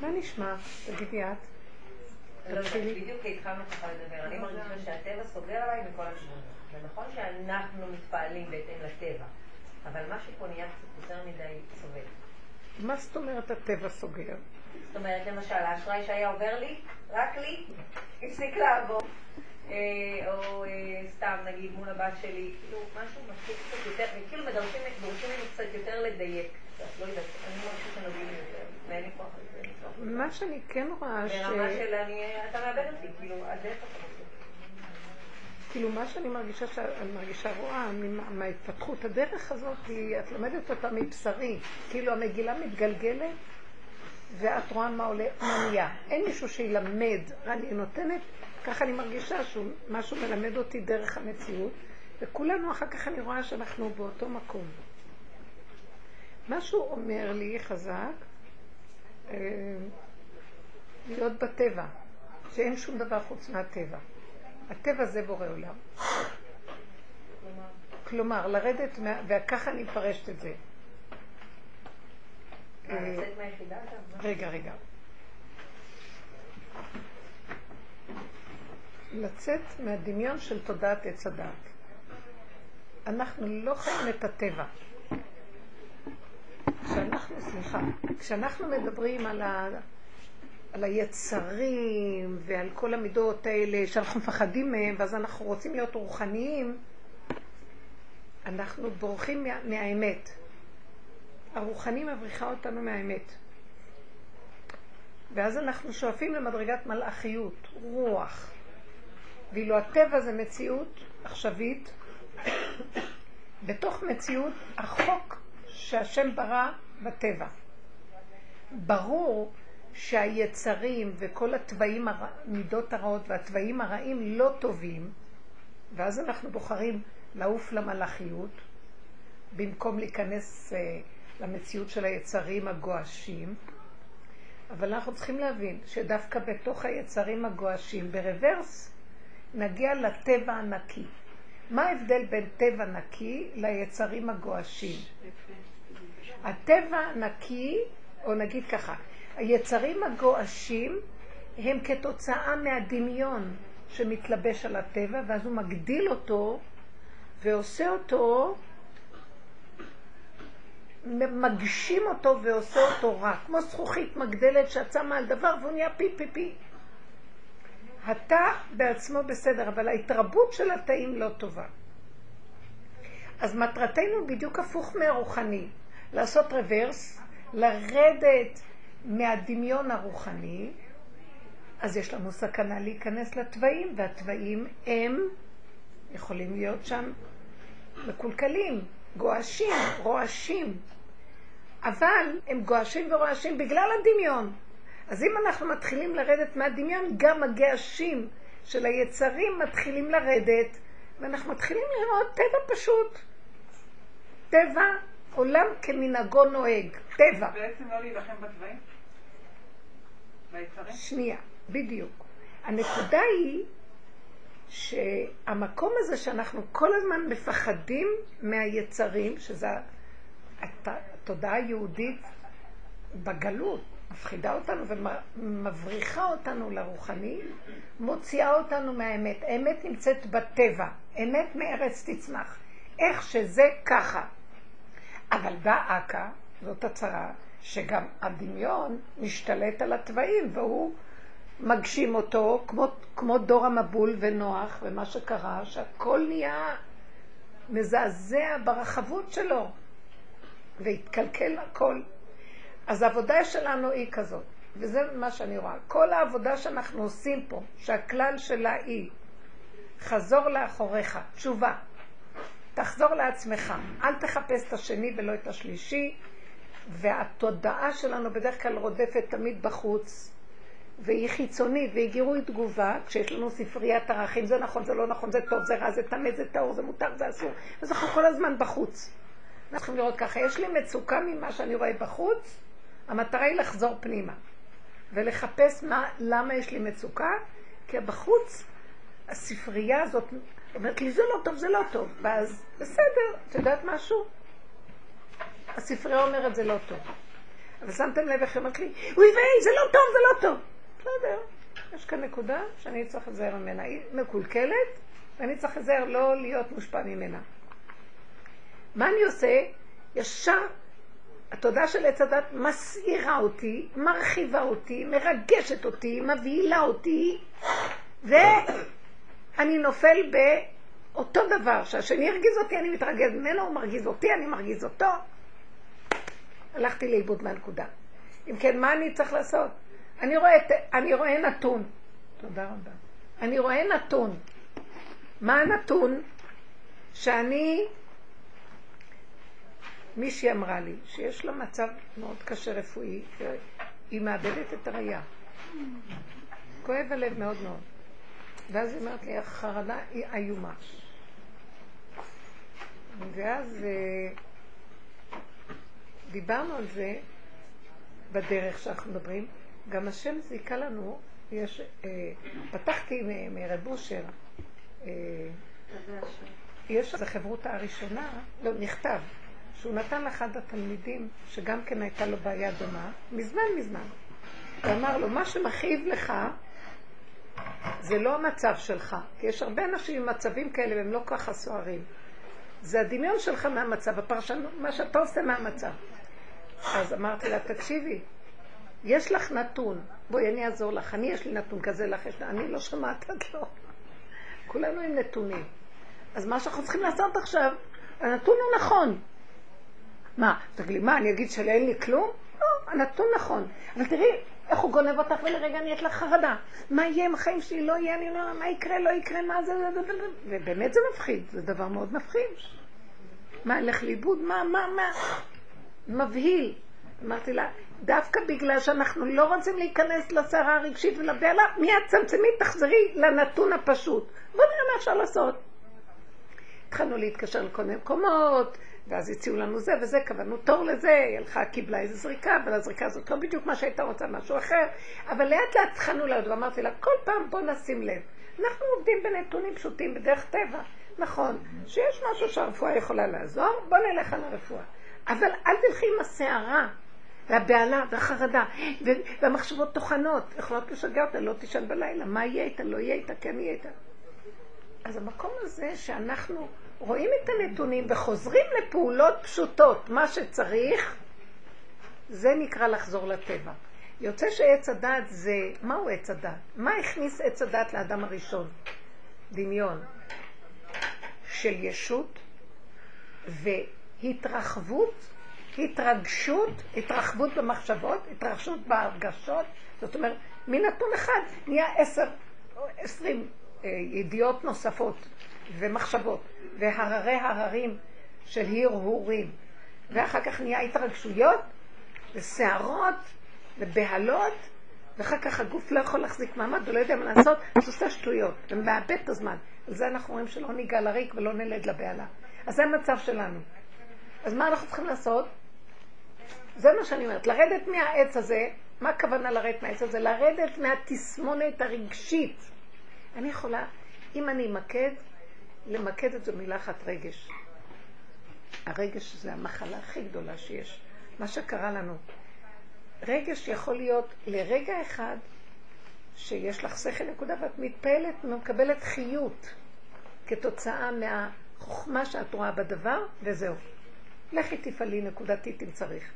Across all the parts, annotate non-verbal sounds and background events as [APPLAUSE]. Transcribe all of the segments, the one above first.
מה נשמע? תגידי את. לא בדיוק התחלנו ככה לדבר. אני מרגישה שהטבע סוגר עליי מכל הכיוונים. זה נכון שאנחנו מתפעלים בהתאם לטבע, אבל משהו פה נהיה קצת יותר מדי סובל. מה זאת אומרת הטבע סוגר? זאת אומרת, למשל, האשראי שהיה עובר לי, רק לי, הפסיק לעבור. אה, או אה, סתם, נגיד, מול הבת שלי, כאילו, משהו מתחיל קצת יותר, כאילו מדרשים ממני קצת יותר לדייק. לא יודעת, אני מרגישה שנוגעים יותר, ואין לי כוח לזה. מה שאני כן רואה ש... ברמה של אני, אתה מאבד אותי, כאילו, עד איפה אתה רוצה? כאילו מה שאני מרגישה, שאני מרגישה רואה מההתפתחות, הדרך הזאת היא, את לומדת אותה מבשרי, כאילו המגילה מתגלגלת ואת רואה מה עולה, מה נהיה. אין מישהו שילמד, אני נותנת, ככה אני מרגישה שמשהו מלמד אותי דרך המציאות, וכולנו אחר כך אני רואה שאנחנו באותו מקום. משהו אומר לי חזק, להיות בטבע, שאין שום דבר חוץ מהטבע. הטבע זה בורא עולם. כלומר, לרדת, וככה אני מפרשת את זה. אה, רגע, רגע. לצאת מהדמיון של תודעת עץ הדעת. אנחנו לא חיים את הטבע. כשאנחנו, סליחה, כשאנחנו מדברים על, ה, על היצרים ועל כל המידות האלה שאנחנו מפחדים מהם ואז אנחנו רוצים להיות רוחניים, אנחנו בורחים מה, מהאמת. הרוחני מבריחה אותנו מהאמת. ואז אנחנו שואפים למדרגת מלאכיות, רוח. ואילו הטבע זה מציאות עכשווית, [COUGHS] בתוך מציאות החוק שהשם ברא בטבע. ברור שהיצרים וכל התוואים, המידות הרעות והתוואים הרעים לא טובים, ואז אנחנו בוחרים לעוף למלאכיות, במקום להיכנס uh, למציאות של היצרים הגועשים. אבל אנחנו צריכים להבין שדווקא בתוך היצרים הגועשים, ברוורס, נגיע לטבע הנקי. מה ההבדל בין טבע נקי ליצרים הגועשים? הטבע נקי, או נגיד ככה, היצרים הגועשים הם כתוצאה מהדמיון שמתלבש על הטבע, ואז הוא מגדיל אותו ועושה אותו, מגשים אותו ועושה אותו רע, כמו זכוכית מגדלת שאת שמה על דבר והוא נהיה פי פי פי. התא בעצמו בסדר, אבל ההתרבות של התאים לא טובה. אז מטרתנו בדיוק הפוך מהרוחני. לעשות רוורס, לרדת מהדמיון הרוחני, אז יש לנו סכנה להיכנס לתוואים, והתוואים הם יכולים להיות שם מקולקלים, גועשים, רועשים. אבל הם גועשים ורועשים בגלל הדמיון. אז אם אנחנו מתחילים לרדת מהדמיון, גם הגעשים של היצרים מתחילים לרדת, ואנחנו מתחילים לראות טבע פשוט. טבע עולם כמנהגו נוהג, טבע. בעצם לא להילחם בתוואים? ביצרים? שנייה, בדיוק. הנקודה היא שהמקום הזה שאנחנו כל הזמן מפחדים מהיצרים, שזה התודעה היהודית בגלות, מפחידה אותנו ומבריחה אותנו לרוחני, מוציאה אותנו מהאמת. האמת נמצאת בטבע, אמת מארץ תצמח. איך שזה ככה. אבל באה אכ"א, זאת הצהרה, שגם הדמיון משתלט על התוואים, והוא מגשים אותו, כמו, כמו דור המבול ונוח, ומה שקרה, שהכל נהיה מזעזע ברחבות שלו, והתקלקל הכל. אז העבודה שלנו היא כזאת, וזה מה שאני רואה. כל העבודה שאנחנו עושים פה, שהכלל שלה היא חזור לאחוריך, תשובה. תחזור לעצמך, אל תחפש את השני ולא את השלישי, והתודעה שלנו בדרך כלל רודפת תמיד בחוץ, והיא חיצונית, והיא גירוי תגובה, כשיש לנו ספריית ערכים, זה נכון, זה לא נכון, זה טוב, זה רע, זה טמא, זה טהור, זה מותר, זה אסור, אז אנחנו כל הזמן בחוץ. אנחנו צריכים לראות ככה, יש לי מצוקה ממה שאני רואה בחוץ, המטרה היא לחזור פנימה, ולחפש מה, למה יש לי מצוקה, כי בחוץ הספרייה הזאת אומרת לי, זה לא טוב, זה לא טוב. ואז, בסדר, את יודעת משהו? הספרייה אומרת, זה לא טוב. אבל שמתם לב איך היא אומרת לי, אוי ויי, זה לא טוב, זה לא טוב. בסדר, יש כאן נקודה שאני צריך לזהר ממנה. היא מקולקלת, ואני צריך לזהר לא להיות מושפע ממנה. מה אני עושה? ישר התודעה של עץ הדת מסעירה אותי, מרחיבה אותי, מרגשת אותי, מבהילה אותי, ואני נופל באותו דבר, שהשני הרגיז אותי, אני מתרגז ממנו, הוא מרגיז אותי, אני מרגיז אותו. הלכתי לאיבוד מהנקודה. אם כן, מה אני צריך לעשות? אני רואה, אני רואה נתון. תודה רבה. אני רואה נתון. מה הנתון? שאני מישהי אמרה לי שיש לה מצב מאוד קשה רפואי, והיא מאבדת את הראייה. כואב הלב מאוד מאוד. ואז היא אומרת לי, החרדה היא איומה. ואז אה, דיברנו על זה בדרך שאנחנו מדברים. גם השם זיכה לנו, יש, אה, פתחתי מרב אושר, אה, יש איזו חברותה הראשונה, לא, נכתב, שהוא נתן לאחד התלמידים, שגם כן הייתה לו בעיה דומה, מזמן מזמן. הוא אמר לו, מה שמכאיב לך, זה לא המצב שלך. כי יש הרבה אנשים עם מצבים כאלה, והם לא ככה סוערים. זה הדמיון שלך מהמצב, הפרשנות, מה שאתה עושה מהמצב. אז אמרתי לה, תקשיבי, יש לך נתון, בואי אני אעזור לך, אני יש לי נתון כזה, לך יש, אני לא שומעת עד לא. כולנו עם נתונים. אז מה שאנחנו צריכים לעשות עכשיו, הנתון הוא נכון. מה, תגידי, מה, אני אגיד שאין לי כלום? לא, הנתון נכון. אבל תראי, איך הוא גונב אותך ולרגע נהיית לך חרדה. מה יהיה עם החיים שלי? לא יהיה, אני לא, מה יקרה, לא יקרה, מה זה. ובאמת זה מפחיד, זה דבר מאוד מפחיד. מה, אלך לאיבוד? מה, מה, מה? מבהיל. אמרתי לה, דווקא בגלל שאנחנו לא רוצים להיכנס לסערה הרגשית ולבהלה, מיד צמצמי, תחזרי לנתון הפשוט. בוא נראה מה אפשר לעשות. התחלנו להתקשר לכל מיני מקומות, ואז הציעו לנו זה וזה, קבענו תור לזה, היא הלכה, קיבלה איזו זריקה, אבל הזריקה הזאת לא בדיוק מה שהייתה רוצה, משהו אחר. אבל לאט לאט התחלנו לעוד, ואמרתי לה, כל פעם בוא נשים לב. אנחנו עובדים בנתונים פשוטים, בדרך טבע. נכון, שיש משהו שהרפואה יכולה לעזור, בוא נלך על הרפואה. אבל אל תלכי עם הסערה, והבהלה, והחרדה, והמחשבות טוחנות, יכולות לשגע אותה, לא תישן בלילה, מה יהיה איתה, לא יהיה איתה, כן יהיה איתה. אז המקום הזה שאנחנו רואים את הנתונים וחוזרים לפעולות פשוטות, מה שצריך, זה נקרא לחזור לטבע. יוצא שעץ הדת זה, מהו עץ הדת? מה הכניס עץ הדת לאדם הראשון? דמיון של ישות והתרחבות, התרגשות, התרחבות במחשבות, התרחשות בהרגשות, זאת אומרת, מנתון אחד נהיה עשר, עשרים אה, ידיעות נוספות ומחשבות. והררי הררים של הרהורים, ואחר כך נהיה התרגשויות וסערות ובהלות, ואחר כך הגוף לא יכול להחזיק מעמד ולא יודע מה לעשות, אז עושה שטויות, ומאבד את הזמן. על זה אנחנו רואים שלא ניגע לריק ולא נלד לבהלה. אז זה המצב שלנו. אז מה אנחנו צריכים לעשות? זה מה שאני אומרת, לרדת מהעץ הזה, מה הכוונה לרדת מהעץ הזה? לרדת מהתסמונת הרגשית. אני יכולה, אם אני אמקד, למקד את זה מילה אחת רגש. הרגש זה המחלה הכי גדולה שיש. מה שקרה לנו. רגש יכול להיות לרגע אחד שיש לך שכל נקודה ואת מתפעלת ומקבלת חיות כתוצאה מהחוכמה שאת רואה בדבר, וזהו. לכי תפעלי נקודתית אם צריך.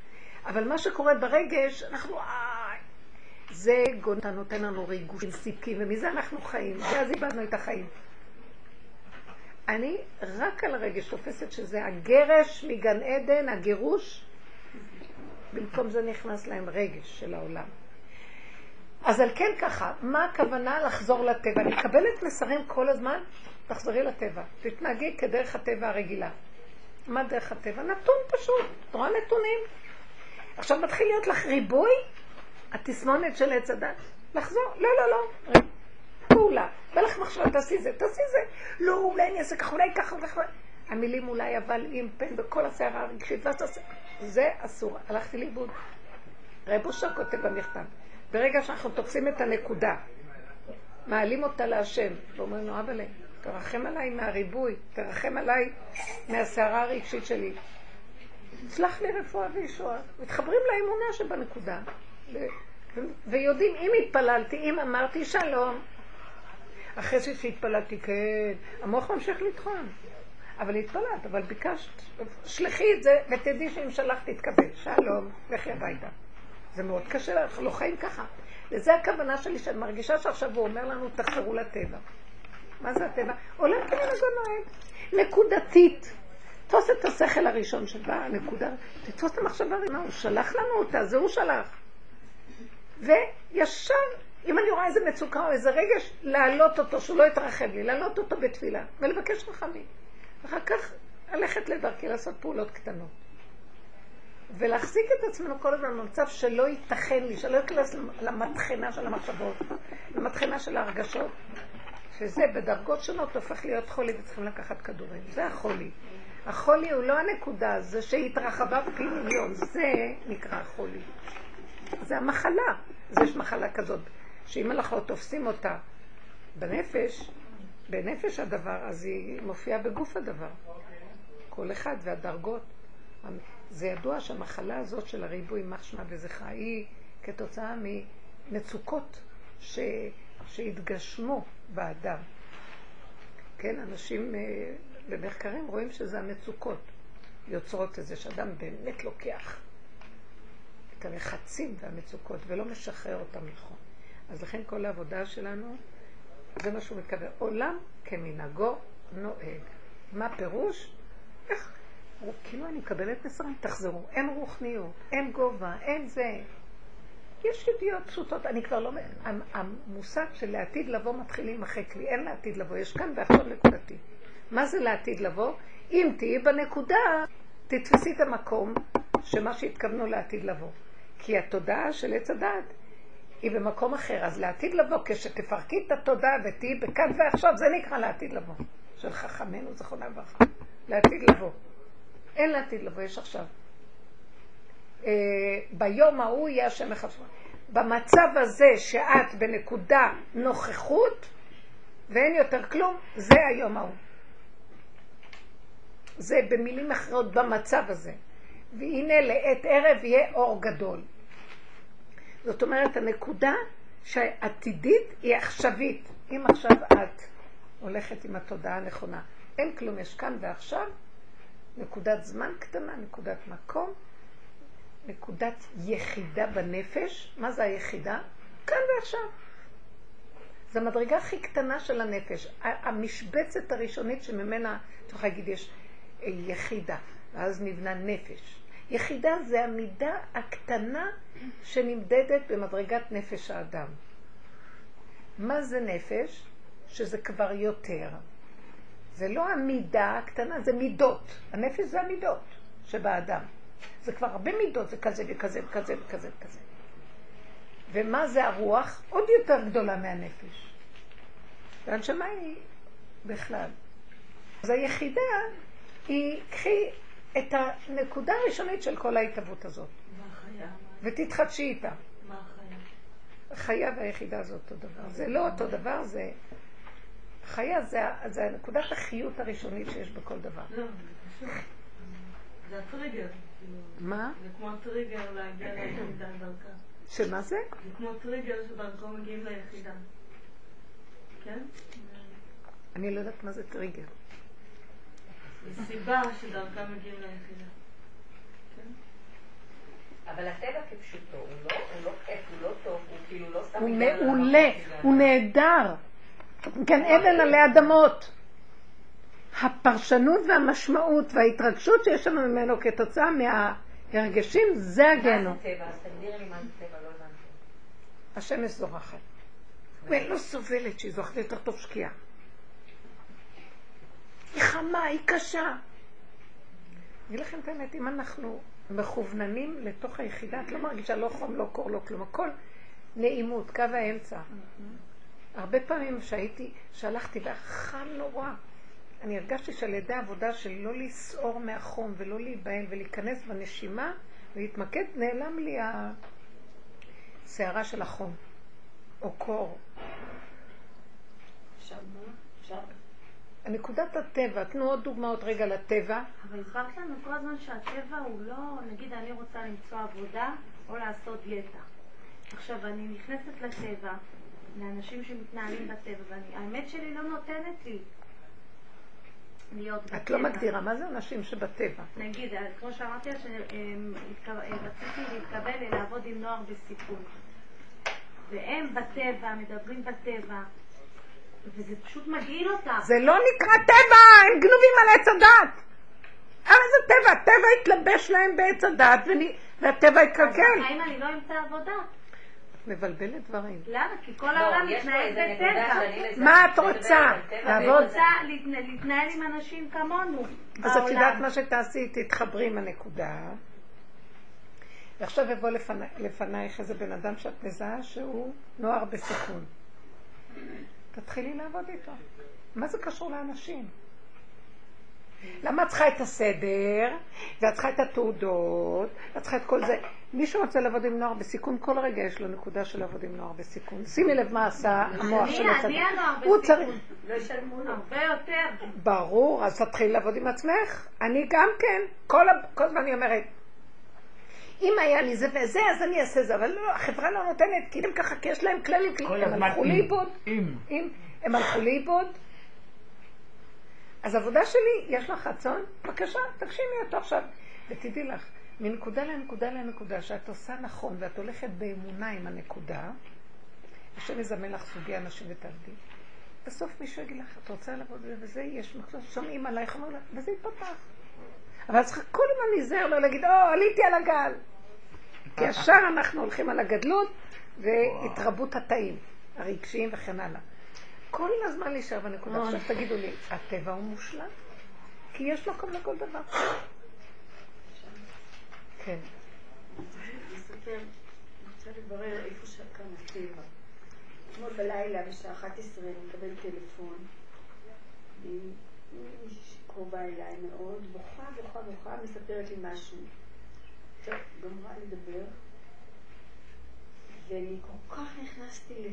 אבל מה שקורה ברגש, אנחנו, איי, זה נותן לנו ריגושים סיפקים, ומזה אנחנו חיים, ואז איבדנו את החיים. אני רק על הרגש תופסת שזה הגרש מגן עדן, הגירוש, במקום זה נכנס להם רגש של העולם. אז על כן ככה, מה הכוונה לחזור לטבע? אני מקבלת מסרים כל הזמן, תחזרי לטבע, תתנהגי כדרך הטבע הרגילה. מה דרך הטבע? נתון פשוט, את רואה נתונים. עכשיו מתחיל להיות לך ריבוי, התסמונת של עץ הדת. לחזור, לא, לא, לא, פעולה. בא לך מחשבה, תעשי זה, תעשי זה. לא, אולי אני אעשה ככה, אולי ככה, וככה. המילים אולי אבל עם פן וכל הסערה הרגשית, ואז תעשה. זה אסור. הלכתי לאיבוד. רב אושר כותב במכתב. ברגע שאנחנו תופסים את הנקודה, מעלים אותה להשם, ואומרים לו, אבל תרחם עליי מהריבוי, תרחם עליי מהסערה הרגשית שלי. סלח לי רפואה וישועה. מתחברים לאמונה שבנקודה. ויודעים, אם התפללתי, אם אמרתי שלום, אחרי שהתפללתי, כן, המוח ממשיך לטחון. אבל התפללת, אבל ביקשת, שלחי את זה, ותדעי שאם שלחת תתקבל. שלום, לכי הביתה. זה מאוד קשה, אנחנו לא חיים ככה. וזה הכוונה שלי, שאני מרגישה שעכשיו הוא אומר לנו, תחזרו לטבע. מה זה הטבע? עולם כמנהגו נוהג. נקודתית. תפוס את השכל הראשון שבא, הנקודה, תתפוס את המחשבה, מה הוא שלח לנו אותה, זה הוא שלח. וישר, אם אני רואה איזה מצוקה או איזה רגש, להעלות אותו, שהוא לא יתרחב לי, להעלות אותו בתפילה, ולבקש רחמים. ואחר כך ללכת לדרכי, לעשות פעולות קטנות. ולהחזיק את עצמנו כל הזמן במצב שלא ייתכן לי, שלא ייכנס למטחנה של המחשבות, למטחנה של ההרגשות, שזה בדרגות שונות הופך להיות חולי וצריכים לקחת כדורים. זה החולי. החולי הוא לא הנקודה, זה שהתרחבה בפי מיליון, זה נקרא חולי. זה המחלה. אז יש מחלה כזאת, שאם אנחנו תופסים אותה בנפש, בנפש הדבר, אז היא מופיעה בגוף הדבר. כל אחד והדרגות. זה ידוע שהמחלה הזאת של הריבוי מחשמה וזכרה היא כתוצאה ממצוקות ש... שהתגשמו באדם. כן, אנשים אה, במחקרים רואים שזה המצוקות יוצרות את זה, שאדם באמת לוקח את הלחצים והמצוקות ולא משחרר אותם נכון. אז לכן כל העבודה שלנו, זה מה שהוא מתכוון. עולם כמנהגו נוהג. מה פירוש? איך? כאילו אני מקבלת מסרים, תחזרו. אין רוחניות, אין גובה, אין זה. יש ידיעות פשוטות, אני כבר לא... המושג של לעתיד לבוא מתחיל להימחק לי, אין לעתיד לבוא, יש כאן ועכשיו נקודתי. מה זה לעתיד לבוא? אם תהיי בנקודה, תתפסי את המקום שמה שהתכוונו לעתיד לבוא. כי התודעה של עץ הדעת היא במקום אחר. אז לעתיד לבוא, כשתפרקי את התודעה ותהיי בכאן ועכשיו, זה נקרא לעתיד לבוא. של חכמינו זכרונה לברכה. לעתיד לבוא. אין לעתיד לבוא, יש עכשיו. אה, ביום ההוא יהיה השם מחשבה. במצב הזה שאת בנקודה נוכחות ואין יותר כלום, זה היום ההוא. זה במילים אחרות במצב הזה. והנה לעת ערב יהיה אור גדול. זאת אומרת, הנקודה שעתידית היא עכשווית. אם עכשיו את הולכת עם התודעה הנכונה, אין כלום, יש כאן ועכשיו, נקודת זמן קטנה, נקודת מקום, נקודת יחידה בנפש. מה זה היחידה? כאן ועכשיו. זו המדרגה הכי קטנה של הנפש. המשבצת הראשונית שממנה, אתה יכול להגיד, יש יחידה, ואז נבנה נפש. יחידה זה המידה הקטנה שנמדדת במדרגת נפש האדם. מה זה נפש? שזה כבר יותר. זה לא המידה הקטנה, זה מידות. הנפש זה המידות שבאדם. זה כבר הרבה מידות, זה כזה וכזה וכזה וכזה וכזה. ומה זה הרוח? עוד יותר גדולה מהנפש. והנשמה היא בכלל. אז היחידה היא, קחי את הנקודה הראשונית של כל ההתהוות הזאת. ותתחדשי איתה. החיה? החיה והיחידה זה אותו דבר. זה לא אותו דבר, זה... חיה זה, זה נקודת החיות הראשונית שיש בכל דבר. לא, זה הטריגר. כאילו. מה? זה כמו טריגר להגיע ליחידה דרכה. שמה זה? זה כמו טריגר שדרכו מגיעים ליחידה. כן? אני לא יודעת מה זה טריגר. סיבה שדרכה מגיעים ליחידה. כן? אבל הטבע כפשוטו, הוא לא, הוא לא כיף, הוא לא טוב, הוא כאילו לא סתם... הוא מעולה, הוא נהדר. כן, אבן עלי אדמות. הפרשנות והמשמעות וההתרגשות שיש לנו ממנו כתוצאה מההרגשים, זה הגנו. מה זה טבע? אז תגדירי לי מה זה טבע, לא הבנתי. השמש זורחת. ואין לו סובלת שהיא זורחת יותר טוב שקיעה. היא חמה, היא קשה. אני אגיד לכם את האמת, אם אנחנו מכווננים לתוך היחידה, את לא מרגישה לא חום, לא קור, לא כלום, הכל נעימות, קו האמצע. הרבה פעמים שהייתי, שהלכתי והחם נורא, אני הרגשתי שעל ידי העבודה של לא לסעור מהחום ולא להיבהל ולהיכנס בנשימה ולהתמקד, נעלם לי הסערה של החום, או קור. עכשיו מה? נקודת הטבע, תנו עוד דוגמאות רגע לטבע. אבל הסברת לנו כל הזמן שהטבע הוא לא, נגיד אני רוצה למצוא עבודה או לעשות דיאטה. עכשיו, אני נכנסת לטבע, לאנשים שמתנהלים בטבע, והאמת שלי לא נותנת לי להיות בטבע. את לא מגדירה, מה זה אנשים שבטבע? נגיד, אה, כמו שאמרתי, שרציתי להתקבל לעבוד עם נוער בסיכון. והם בטבע, מדברים בטבע, וזה פשוט מגעיל אותם. זה לא נקרא טבע, הם גנובים על עץ הדת. אבל זה טבע, הטבע התלבש להם בעץ הדת, והטבע התקלקל. אז האם אני לא אמצא עבודה? את מבלבלת דברים. למה? כי כל העולם מתנהל בטבע. מה את רוצה? אני רוצה להתנהל עם אנשים כמונו אז את יודעת מה שתעשי? תתחברי עם הנקודה. ועכשיו יבוא לפנייך איזה בן אדם שאת מזהה שהוא נוער בסיכון. תתחילי לעבוד איתו. מה זה קשור לאנשים? למה את צריכה את הסדר, ואת צריכה את התעודות, ואת צריכה את כל זה? מי שרוצה לעבוד עם נוער בסיכון, כל רגע יש לו נקודה של לעבוד עם נוער בסיכון. שימי לב מה עשה המוח של הצד. אני הנוער בסיכון. לא ישלמו לו. הרבה יותר. ברור, אז תתחילי לעבוד עם עצמך. אני גם כן. כל הזמן אני אומרת, אם היה לי זה וזה, אז אני אעשה זה. אבל לא, החברה לא נותנת, כי הם ככה, כי יש להם כללים, הם הלכו לאיבוד. הם הלכו לאיבוד. אז עבודה שלי, יש לך רצון? בבקשה, תגשימי אותו עכשיו. ותדעי לך, מנקודה לנקודה לנקודה, שאת עושה נכון ואת הולכת באמונה עם הנקודה, השם יזמן לך סוגי אנשים ותעבדי. בסוף מישהו יגיד לך, את רוצה לעבוד וזה, יש מחשב, שומעים עלייך, וזה יתפתח. אבל צריכה כל הזמן להיזהר לא להגיד, או, עליתי על הגל. כי ישר אנחנו הולכים על הגדלות והתרבות התאים, הרגשיים וכן הלאה. כל הזמן להישאר בנקודה. עכשיו תגידו לי, הטבע הוא מושלם? כי יש מקום לכל דבר. כן. אתמול בלילה בשעה 11 אני מקבל טלפון מישהי שקרובה אליי מאוד, בוכה, בוכה, בוכה, מספרת לי משהו. טוב, גמרה לדבר, ואני כל כך נכנסתי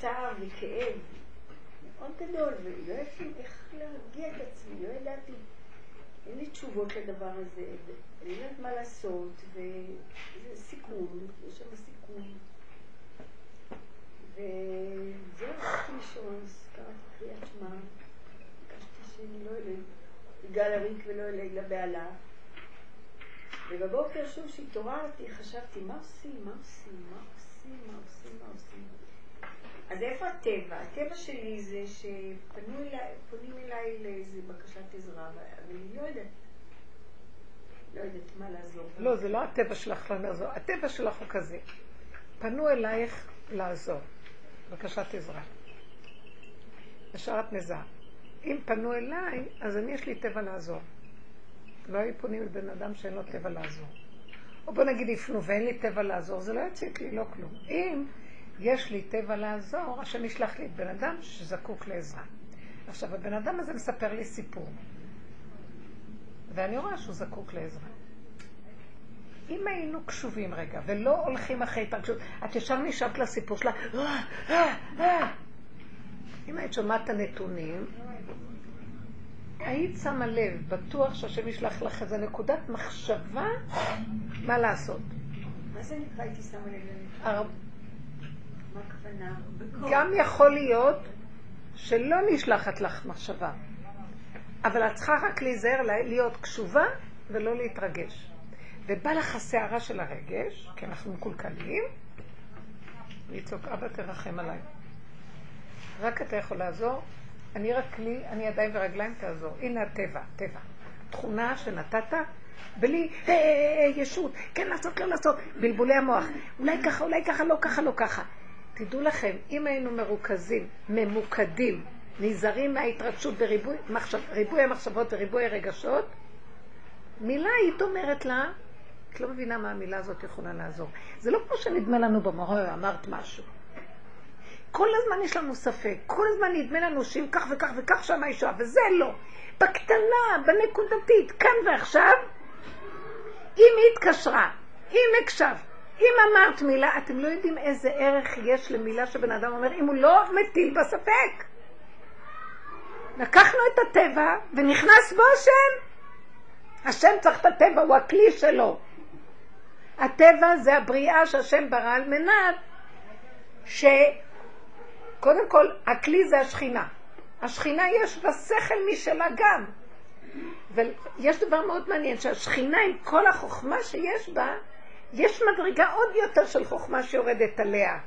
צער וכאב מאוד גדול, ולא ידעתי איך להרגיע את עצמי, לא ידעתי, אין לי תשובות לדבר הזה, אני לא יודעת מה לעשות, וזה סיכון, יש שם סיכון. וזהו, הלכתי לישון, קראתי קריאת שמע, ביקשתי שאני לא אלך, יגאל הריק ולא אלך לבהלה. ובבוקר שוב שהתעוררתי, חשבתי, מה עושים, מה עושים, מה עושים, מה עושים, מה עושים. אז איפה הטבע? הטבע שלי זה שפונים אליי, לאיזה בקשת עזרה, ואני לא יודעת. לא יודעת מה לעזור. לא, זה לא הטבע שלך לא לעזור. הטבע שלך הוא כזה. פנו אלייך לעזור. בקשת עזרה. ישר את מזהה. אם פנו אליי, אז אני יש לי טבע לעזור. לא היו פונים לבן אדם שאין לו טבע לעזור. או בוא נגיד יפנו ואין לי טבע לעזור, זה לא יציק לי, לא כלום. אם יש לי טבע לעזור, השם ישלח לי את בן אדם שזקוק לעזרה. עכשיו, הבן אדם הזה מספר לי סיפור, ואני רואה שהוא זקוק לעזרה. אם היינו קשובים רגע, ולא הולכים אחרי התרגשות, את ישר נשארת לסיפור שלה, אה, אה, אה. אם היית שומעת את הנתונים, היית שמה לב, בטוח שהשם ישלח לך איזה נקודת מחשבה מה לעשות. מה זה נקרא הייתי שמה לב? גם יכול להיות שלא נשלחת לך מחשבה, אבל את צריכה רק להיזהר להיות קשובה ולא להתרגש. ובא לך הסערה של הרגש, כי אנחנו מקולקלים, לצעוק, אבא תרחם עליי. רק אתה יכול לעזור, אני רק כלי, אני ידיים ורגליים תעזור. הנה הטבע, טבע. תכונה שנתת, בלי אה, אה, אה, ישות, כן לעשות, לא לעשות, בלבולי המוח. אולי ככה, אולי ככה, לא ככה, לא ככה. תדעו לכם, אם היינו מרוכזים, ממוקדים, נזהרים מההתרגשות בריבוי מחשב, ריבוי המחשבות וריבוי הרגשות, מילה היית אומרת לה, את לא מבינה מה המילה הזאת יכולה לעזור. זה לא כמו שנדמה לנו במורה, אמרת משהו. כל הזמן יש לנו ספק, כל הזמן נדמה לנו שאם כך וכך וכך שם האישה, וזה לא. בקטנה, בנקודתית, כאן ועכשיו, אם היא התקשרה, אם הקשבת, אם אמרת מילה, אתם לא יודעים איזה ערך יש למילה שבן אדם אומר, אם הוא לא מטיל בה ספק. לקחנו את הטבע ונכנס בו השם. השם צריך את הטבע, הוא הכלי שלו. הטבע זה הבריאה שהשם ברא על מנת שקודם כל הכלי זה השכינה. השכינה יש בה שכל משלה גם. ויש דבר מאוד מעניין, שהשכינה עם כל החוכמה שיש בה, יש מדרגה עוד יותר של חוכמה שיורדת עליה.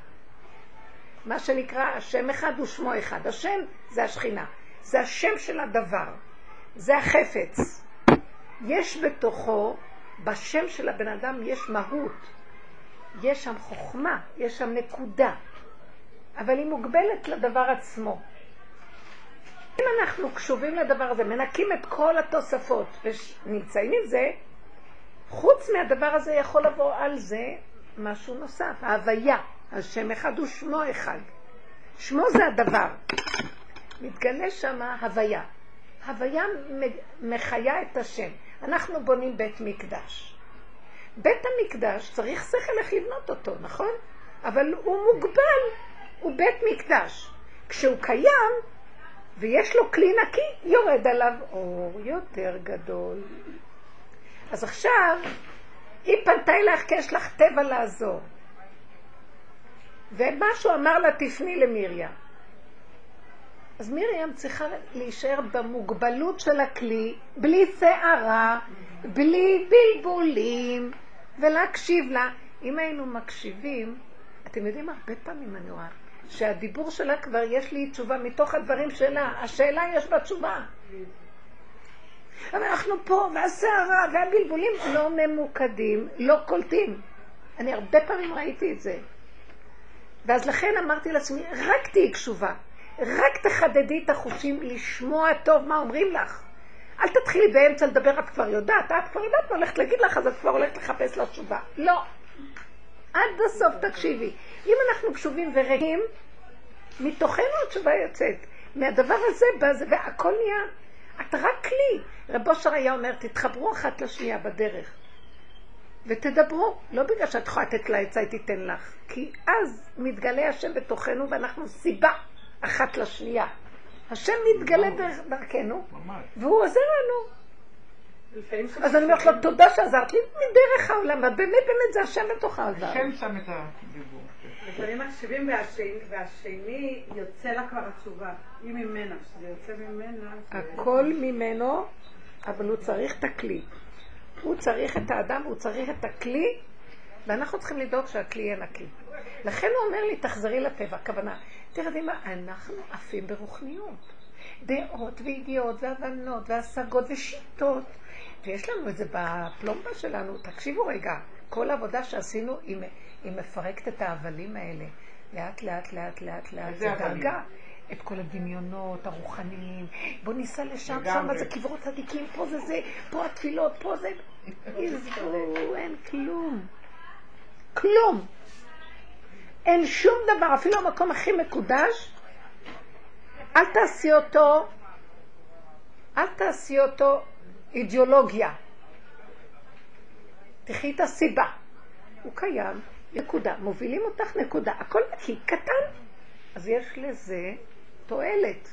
מה שנקרא השם אחד ושמו אחד. השם זה השכינה, זה השם של הדבר, זה החפץ. יש בתוכו, בשם של הבן אדם יש מהות, יש שם חוכמה, יש שם נקודה, אבל היא מוגבלת לדבר עצמו. אם אנחנו קשובים לדבר הזה, מנקים את כל התוספות ונמצאים עם זה, חוץ מהדבר הזה יכול לבוא על זה משהו נוסף, ההוויה, השם אחד הוא שמו אחד. שמו זה הדבר. מתגלה שם הוויה. הוויה מחיה את השם. אנחנו בונים בית מקדש. בית המקדש צריך שכל איך לבנות אותו, נכון? אבל הוא מוגבל, הוא בית מקדש. כשהוא קיים, ויש לו כלי נקי, יורד עליו אור יותר גדול. אז עכשיו, היא פנתה אלייך כי יש לך טבע לעזור. ומשהו אמר לה, תפני למרים. אז מרים צריכה להישאר במוגבלות של הכלי, בלי שערה, בלי בלבולים, ולהקשיב לה. אם היינו מקשיבים, אתם יודעים, הרבה פעמים אני רואה, שהדיבור שלה כבר יש לי תשובה מתוך הדברים שלה. השאלה יש בה תשובה. אבל אנחנו פה, והסערה והבלבולים לא ממוקדים, לא קולטים. אני הרבה פעמים ראיתי את זה. ואז לכן אמרתי לעצמי, רק תהיי קשובה. רק תחדדי את החושים לשמוע טוב מה אומרים לך. אל תתחילי באמצע לדבר, את כבר יודעת, את כבר יודעת מה הולכת להגיד לך, אז את כבר הולכת לחפש לה תשובה. לא. עד הסוף תקשיבי. אם אנחנו קשובים ורעים, מתוכנו התשובה יוצאת. מהדבר הזה בא זה, והכל נהיה, את רק כלי. רב אושר היה אומר, תתחברו אחת לשנייה בדרך. ותדברו, לא בגלל שאת יכולה לתת לה עצה, היא תיתן לך, כי אז מתגלה השם בתוכנו ואנחנו סיבה אחת לשנייה. השם מתגלה דרכנו, והוא עוזר לנו. אז אני אומרת לו, תודה שעזרת לי מדרך העולם, באמת באמת זה השם בתוך העזר. השם שם את הדיבור. לפעמים מקשיבים והשני יוצא לה כבר התשובה, היא ממנה, כשזה יוצא ממנה... הכל ממנו, אבל הוא צריך את הכלי. הוא צריך את האדם, הוא צריך את הכלי, ואנחנו צריכים לדאוג שהכלי יהיה נקי. לכן הוא אומר לי, תחזרי לטבע. הכוונה, תראה מה, אנחנו עפים ברוחניות. דעות וידיעות והבנות והשגות ושיטות. ויש לנו את זה בפלומבה שלנו. תקשיבו רגע, כל העבודה שעשינו היא, היא מפרקת את ההבלים האלה. לאט לאט לאט לאט לאט. זה דרגה. את כל הדמיונות הרוחניים, בוא ניסע לשם, שם זה קברות צדיקים, פה זה זה, פה התפילות, פה זה... עזבו, אין כלום. כלום. אין שום דבר, אפילו המקום הכי מקודש, אל תעשי אותו, אל תעשי אותו אידיאולוגיה. תחי את הסיבה. הוא קיים, נקודה. מובילים אותך, נקודה. הכל נקי, קטן. אז יש לזה תועלת.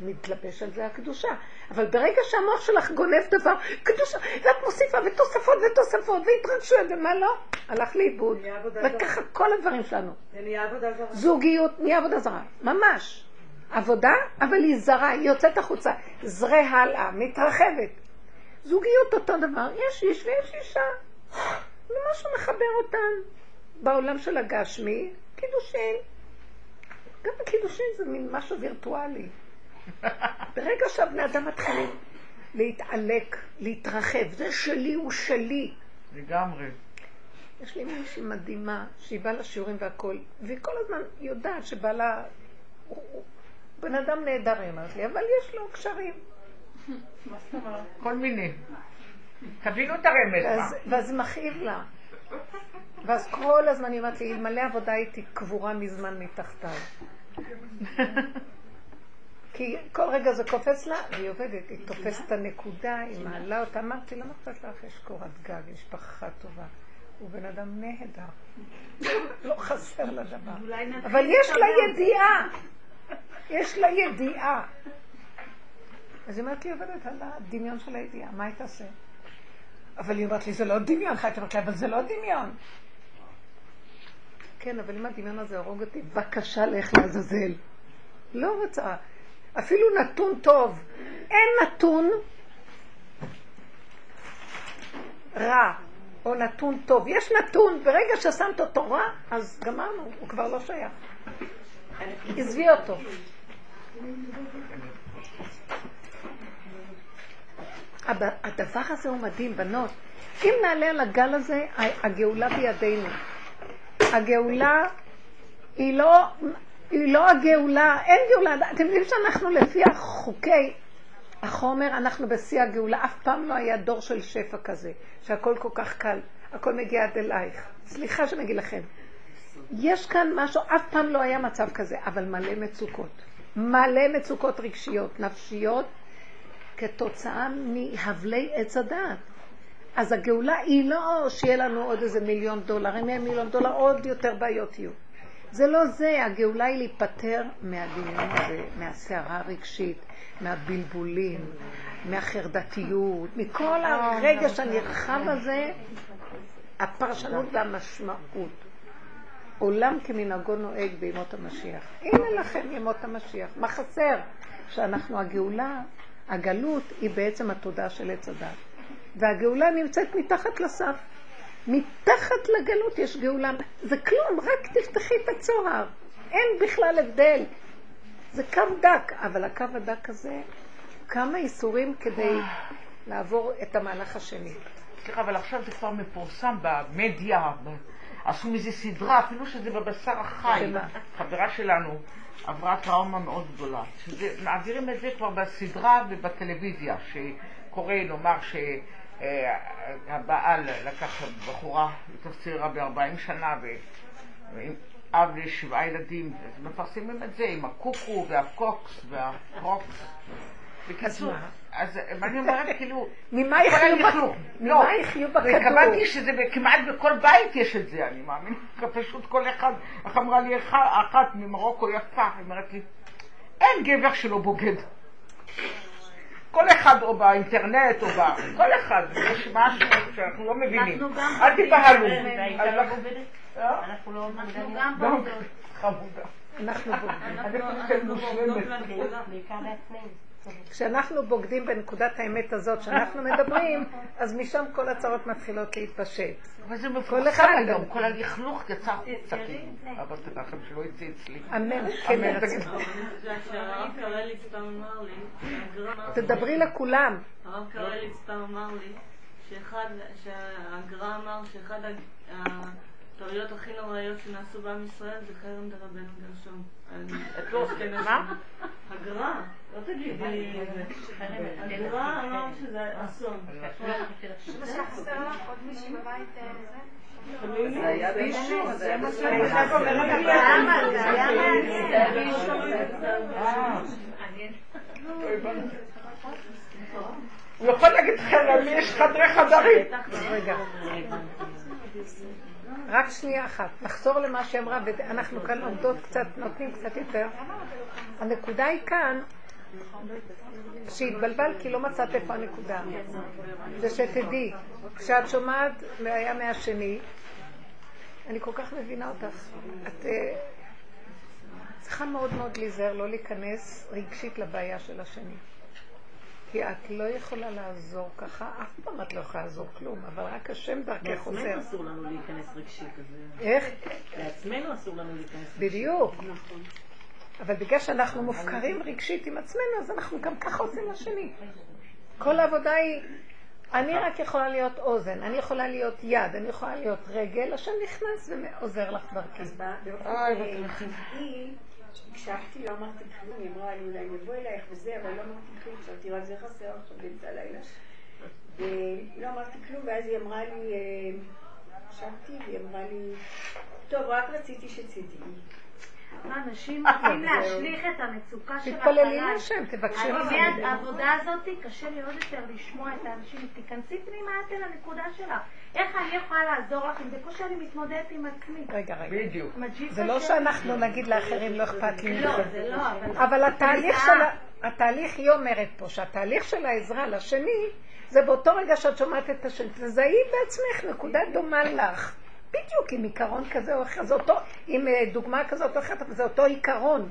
מתלבש על זה הקדושה. אבל ברגע שהמוח שלך גונב דבר, קדושה, ואת מוסיפה ותוספות ותוספות והתרגשויות ומה לא, הלך לאיבוד. וככה כל הדברים שלנו. זה נהיה עבודה זרה. זוגיות נהיה עבודה זרה, ממש. עבודה, אבל היא זרה, היא יוצאת החוצה. זרה הלאה, מתרחבת. זוגיות אותו דבר, יש איש ויש אישה. ומשהו מחבר אותן. בעולם של הגשמי, קידושין. גם הקידושין זה מין משהו וירטואלי. ברגע שהבני אדם מתחילים להתעלק, להתרחב, זה שלי, הוא שלי. לגמרי. יש לי מישהי מדהימה, שהיא באה לשיעורים והכול, והיא כל הזמן יודעת שבא לה... הוא בן אדם נהדר, היא אומרת לי, אבל יש לו קשרים. כל מיני. תבינו את הרמז. ואז מכאיב לה. ואז כל הזמן היא אומרת לי, אלמלא עבודה הייתי קבורה מזמן מתחתיו. [LAUGHS] כי כל רגע זה קופץ לה, והיא עובדת, היא תופסת את הנקודה, היא מעלה אותה. אמרתי לה, מה אכפת לך? יש קורת גג, יש משפחה טובה. הוא בן אדם נהדר. [LAUGHS] לא חסר לה דבר. אבל יש לה ידיעה. [LAUGHS] יש לה ידיעה. אז היא אומרת לי, עובדת על הדמיון של הידיעה, מה היא תעשה? אבל היא אומרת לי, זה לא דמיון, חייבת אומרת לי, אבל זה לא דמיון. כן, אבל אם הדמיון הזה הרוג אותי, בבקשה לך לעזאזל. לא רוצה. אפילו נתון טוב. אין נתון רע או נתון טוב. יש נתון, ברגע ששמת אותו רע, אז גמרנו, הוא כבר לא שייך. עזבי אותו. הדבר הזה הוא מדהים, בנות. אם נעלה על הגל הזה, הגאולה בידינו. הגאולה היא לא, היא לא הגאולה, אין גאולה. אתם יודעים שאנחנו לפי החוקי החומר, אנחנו בשיא הגאולה. אף פעם לא היה דור של שפע כזה, שהכל כל כך קל, הכל מגיע עד אלייך. סליחה שאני אגיד לכם. יש כאן משהו, אף פעם לא היה מצב כזה, אבל מלא מצוקות. מלא מצוקות רגשיות, נפשיות, כתוצאה מהבלי עץ הדעת. אז הגאולה היא לא שיהיה לנו עוד איזה מיליון דולר, אם יהיה מיליון דולר עוד יותר בעיות יהיו. זה לא זה, הגאולה היא להיפטר מהדמיון הזה, מהסערה הרגשית, מהבלבולים, מהחרדתיות, מכל הרגש הנרחב הזה, הפרשנות והמשמעות. עולם כמנהגו נוהג בימות המשיח. הנה לכם ימות המשיח. מה חסר? שאנחנו הגאולה, הגלות היא בעצם התודעה של עץ הדת. והגאולה נמצאת מתחת לסף. מתחת לגלות יש גאולה. זה כלום, רק תפתחי את הצוהר. אין בכלל הבדל. זה קו דק, אבל הקו הדק הזה, כמה איסורים כדי לעבור את המהלך השני. סליחה, אבל עכשיו זה כבר מפורסם במדיה, עשו מזה סדרה, אפילו שזה בבשר החי. חברה שלנו עברה טראומה מאוד גדולה. מעבירים את זה כבר בסדרה ובטלוויזיה, שקורה, נאמר, ש... הבעל לקח בחורה יותר צעירה ב-40 שנה ועם אב לשבעה ילדים, אז מפרסמים את זה עם הקוקו והקוקס והקרוקס. בקיצור, אז מה אני אומרת, כאילו, [LAUGHS] ממה יחיו לא, בכדור? התכוונתי שזה כמעט בכל בית יש את זה, אני מאמין, [LAUGHS] פשוט כל אחד, איך אמרה לי אחת ממרוקו יפה, היא אומרת לי, אין גבר שלא בוגד. כל אחד או באינטרנט או ב... כל אחד, יש משהו שאנחנו לא מבינים. אל תבהלו. אנחנו גם בוגדות. חמודה. אנחנו בוגדים. כשאנחנו בוגדים בנקודת האמת הזאת שאנחנו מדברים, אז משם כל הצרות מתחילות להתפשט. אבל זה מפורסם היום, כל הלכלוך יצא החוצה. אבל תדע לכם שלא יצא אצלי. אמן, כן, תדברי לכולם. הרב קרליץ פעם אמר לי, שהגר"א אמר שאחד הטעויות הכי נוראיות שנעשו בעם ישראל זה חרם דרבנו גרשום. את לא מה? הגר"א, לא תגידי, הגר"א אמר שזה אסון. הוא יכול להגיד לכם למי יש חדרי חדרים. רק שנייה אחת, נחזור למה שהיא אמרה, ואנחנו כאן עומדות קצת, נותנים קצת יותר. הנקודה היא כאן, שהתבלבל כי לא מצאת איפה הנקודה. זה שתדעי, כשאת שומעת היה מהשני, אני כל כך מבינה אותך. את אה, צריכה מאוד מאוד להיזהר לא להיכנס רגשית לבעיה של השני. כי את לא יכולה לעזור ככה, אף פעם את לא יכולה לעזור כלום, אבל רק השם דרכך עוזר. לעצמנו אסור לנו להיכנס רגשית. איך? לעצמנו אסור לנו להיכנס רגשית. בדיוק. אבל בגלל שאנחנו מופקרים רגשית עם עצמנו, אז אנחנו גם ככה עושים לשני. כל העבודה היא, אני רק יכולה להיות אוזן, אני יכולה להיות יד, אני יכולה להיות רגל, השם נכנס ועוזר לך דרכי. הקשבתי, לא אמרתי כלום, היא אמרה לי, אולי אני אבוא אלייך וזה, אבל לא אמרתי כלום, חשבתי רק זה חסר עכשיו באמצע הלילה. ולא אמרתי כלום, ואז היא אמרה לי, חשבתי, והיא אמרה לי, טוב, רק רציתי שתדעי. אנשים [LAUGHS] רוצים להשליך את המצוקה של החלל. תתפללי להשם, תבקשי רחמים. העבודה הזאת, קשה לי עוד יותר לשמוע את האנשים. תיכנסי פנימה את אל הנקודה שלך. איך אני יכולה לעזור לך אם בקושי אני מתמודדת עם עצמי? רגע, רגע. בדיוק. זה לא שאנחנו נגיד לאחרים לא אכפת לי. לא, זה לא. אבל התהליך של... התהליך, היא אומרת פה, שהתהליך של העזרה לשני, זה באותו רגע שאת שומעת את השני. תזהי בעצמך נקודה דומה לך. בדיוק עם עיקרון כזה או אחר, זה אותו, עם אה, דוגמה כזאת או אחרת, אבל זה אותו עיקרון.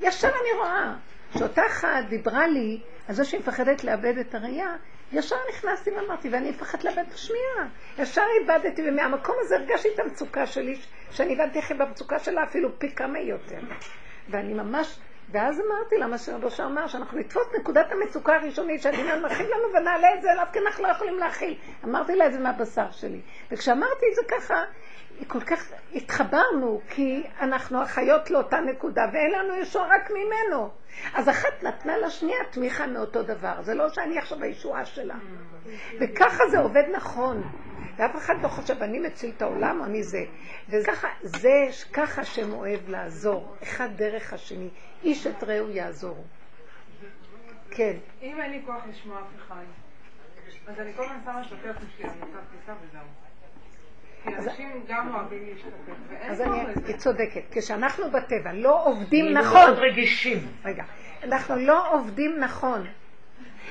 ישר אני רואה שאותה אחת דיברה לי על זה שהיא מפחדת לאבד את הראייה, ישר נכנסתי ואמרתי, ואני מפחדת לאבד את השמיעה. ישר איבדתי, ומהמקום הזה הרגשתי את המצוקה שלי, שאני הבנתי איך היא במצוקה שלה אפילו פי כמה יותר. ואני ממש, ואז אמרתי לה מה שרבושה אמר, שאנחנו נתפוס נקודת המצוקה הראשונית שהדמיון מכיל לנו ונעלה את זה אליו כי אנחנו לא יכולים להכיל. אמרתי לה את זה מהבשר שלי. וכשאמרתי את זה ככה, כל כך התחברנו, כי אנחנו אחיות לאותה נקודה, ואין לנו ישוע רק ממנו. אז אחת נתנה לשנייה תמיכה מאותו דבר. זה לא שאני עכשיו הישועה שלה. וככה זה עובד נכון. ואף אחד לא חושב, אני מציל את העולם, אני זה. וככה, זה ככה שם אוהב לעזור, אחד דרך השני. איש את רעהו יעזור. כן. אם אין לי כוח לשמוע אף אחד, אז אני כל הזמן שמה שלי על מצב טיסה וזהו. כי אנשים גם אוהבים להשתתף, ואין אז אני, לזה. היא צודקת. כשאנחנו בטבע לא עובדים נכון, מאוד רגישים. רגע, אנחנו לא עובדים נכון.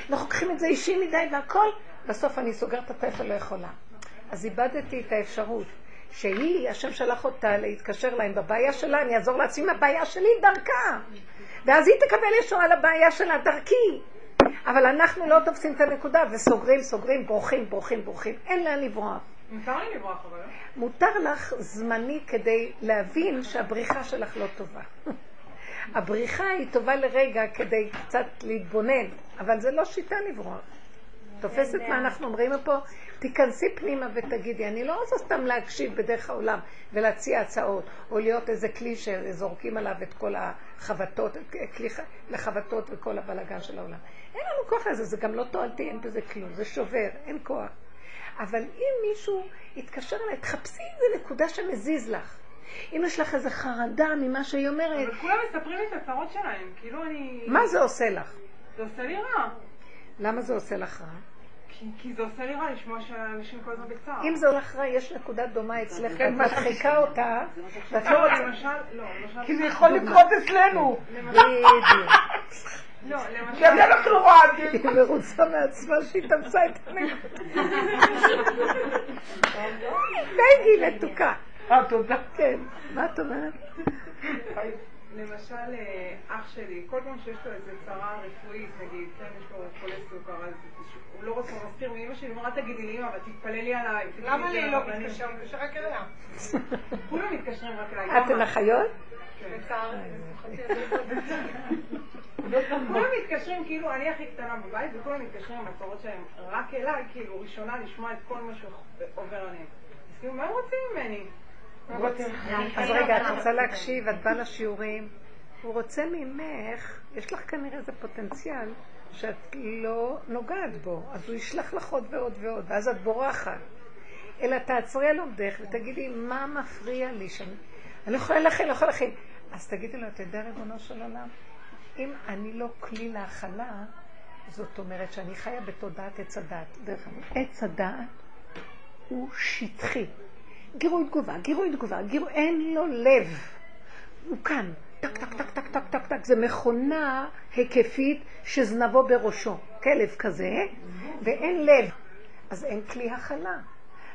אנחנו לוקחים את זה אישי מדי והכל, בסוף אני סוגרת את הטלפון, לא יכולה. אז איבדתי את האפשרות שהיא, השם שלח אותה להתקשר להם בבעיה שלה, אני אעזור לעצמי מהבעיה שלי דרכה. ואז היא תקבל ישועה לבעיה שלה דרכי. אבל אנחנו לא תופסים את הנקודה וסוגרים, סוגרים, בורחים, בורחים, בורחים. אין לאן לברוח. מותר לי לברוח אבל, לא? מותר לך זמני כדי להבין שהבריחה שלך לא טובה. הבריחה היא טובה לרגע כדי קצת להתבונן, אבל זה לא שיטה לברוח. תופסת מה אנחנו אומרים פה? תיכנסי פנימה ותגידי, אני לא רוצה סתם להקשיב בדרך העולם ולהציע הצעות, או להיות איזה כלי שזורקים עליו את כל החבטות, כלי לחבטות וכל הבלגן של העולם. אין לנו כוח לזה, זה גם לא תועלתי, אין בזה כלום, זה שובר, אין כוח. אבל אם מישהו יתקשר אליי, תחפשי איזה נקודה שמזיז לך. אם יש לך איזה חרדה ממה שהיא אומרת, אבל כולם מספרים לי את הצרות שלהם, כאילו אני... מה זה עושה לך? זה עושה לי רע. למה זה עושה לך רע? כי, כי זה עושה לי רע לשמוע שאנשים כל הזמן בצער. אם זה הולך רע, יש נקודה דומה אצלך, ואת מדחיקה אותה, ואת לא, רוצה... למשל, לא, למשל... כי זה יכול לקרות אצלנו. בדיוק. לא, למשל... כי אנחנו רועדים. היא מרוצה מעצמה שהיא תפסה את הנקודה. בגי מתוקה. אה, תודה. כן. מה את אומרת? למשל, אה, אח שלי, כל פעם שיש לו איזה צרה רפואית, נגיד, כן, יש לו חולה סוכר, אז הוא לא רוצה להסתיר מאמא שלי, הוא אומר, "אל תגידי לי אמא, אבל תתפללי עליי. למה לי לא לרבנים." מתקשר? מתקשר רק אליה. כולם מתקשרים רק אליי. אתן אחיות? לצערי, כולם מתקשרים, כאילו, אני הכי קטנה בבית, וכולם מתקשרים עם הצרות שלהם רק אליי, כאילו, ראשונה לשמוע את כל מה שעובר עליהם. אז כאילו, מה הם רוצים ממני? אז רגע, את רוצה להקשיב, את באה לשיעורים. הוא רוצה ממך, יש לך כנראה איזה פוטנציאל שאת לא נוגעת בו, אז הוא ישלח לך עוד ועוד ועוד, ואז את בורחת. אלא תעצרי על עובדך ותגידי, מה מפריע לי שאני... אני יכולה להכין, לא יכולה להכין. אז תגידי לו, אתה יודע, ריבונו של עולם, אם אני לא כלי להכלה, זאת אומרת שאני חיה בתודעת עץ הדעת. דרך אגב, עץ הדעת הוא שטחי. גירוי תגובה, גירוי תגובה, גירוי, אין לו לב. הוא כאן, טק, טק, טק, טק, טק, טק, טק. זה מכונה היקפית שזנבו בראשו. כלב כזה, ואין לב. אז אין כלי הכלה.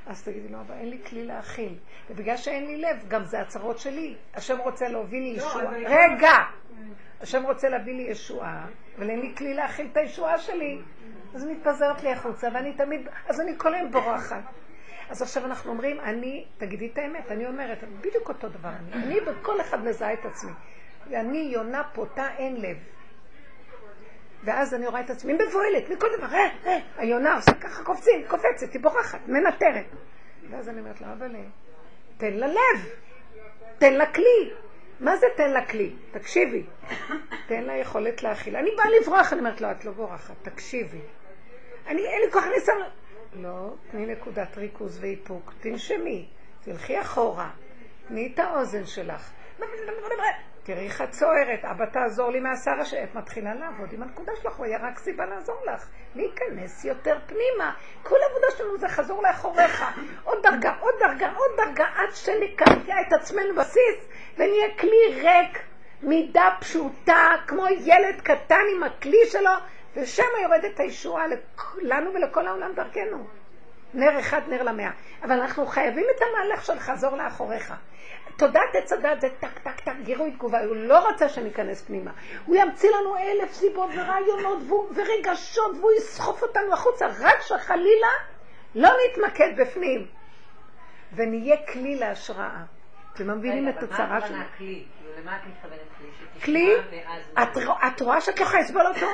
אז תגידי לו, אבל אין לי כלי להכיל. ובגלל שאין לי לב, גם זה הצרות שלי. השם רוצה להוביל לי לא, ישועה. אני- רגע! השם רוצה להביא לי ישועה, אבל אין לי כלי להכיל את הישועה שלי. אז מתפזרת לי החוצה, ואני תמיד, אז אני כל היום בורחת. אז עכשיו אנחנו אומרים, אני, תגידי את האמת, אני אומרת, בדיוק אותו דבר אני. אני בכל אחד מזהה את עצמי. ואני יונה פותה אין לב. ואז אני רואה את עצמי מבוהלת מכל דבר, אה, אה, היונה עושה ככה, קופצים, קופצת, היא בורחת, מנטרת. ואז אני אומרת לה, אבל תן לה לב, תן לה כלי. מה זה תן לה כלי? תקשיבי. תן לה יכולת להכיל. אני באה לברוח, אני אומרת, לא, את לא בורחת, תקשיבי. אני, אין לי כוח, אני. לא, תני נקודת ריכוז ואיפוק, תנשמי, תלכי אחורה, תני את האוזן שלך. תראי איך את צוערת, אבא תעזור לי מהשר אשר את מתחילה לעבוד עם הנקודה שלך, הוא היה רק סיבה לעזור לך. להיכנס יותר פנימה. כל העבודה שלנו זה חזור לאחוריך. עוד דרגה, עוד דרגה, עוד דרגה, עד שנקרקע את עצמנו בסיס ונהיה כלי ריק מידה פשוטה, כמו ילד קטן עם הכלי שלו, ושם יורדת הישועה לנו ולכל העולם דרכנו. נר אחד, נר למאה. אבל אנחנו חייבים את המהלך של חזור לאחוריך. תודעת עץ הדת זה טק, טק, טק, גירוי תגובה. הוא לא רצה שניכנס פנימה. הוא ימציא לנו אלף סיבות ורעיונות ורגשות, והוא יסחוף אותנו החוצה, רק שחלילה לא נתמקד בפנים. ונהיה כלי להשראה. אתם מבינים את הצרה כלי? כאילו, למה את מתכוונת כלי? כלי? את רואה שאת לא יכולה לסבול אותו?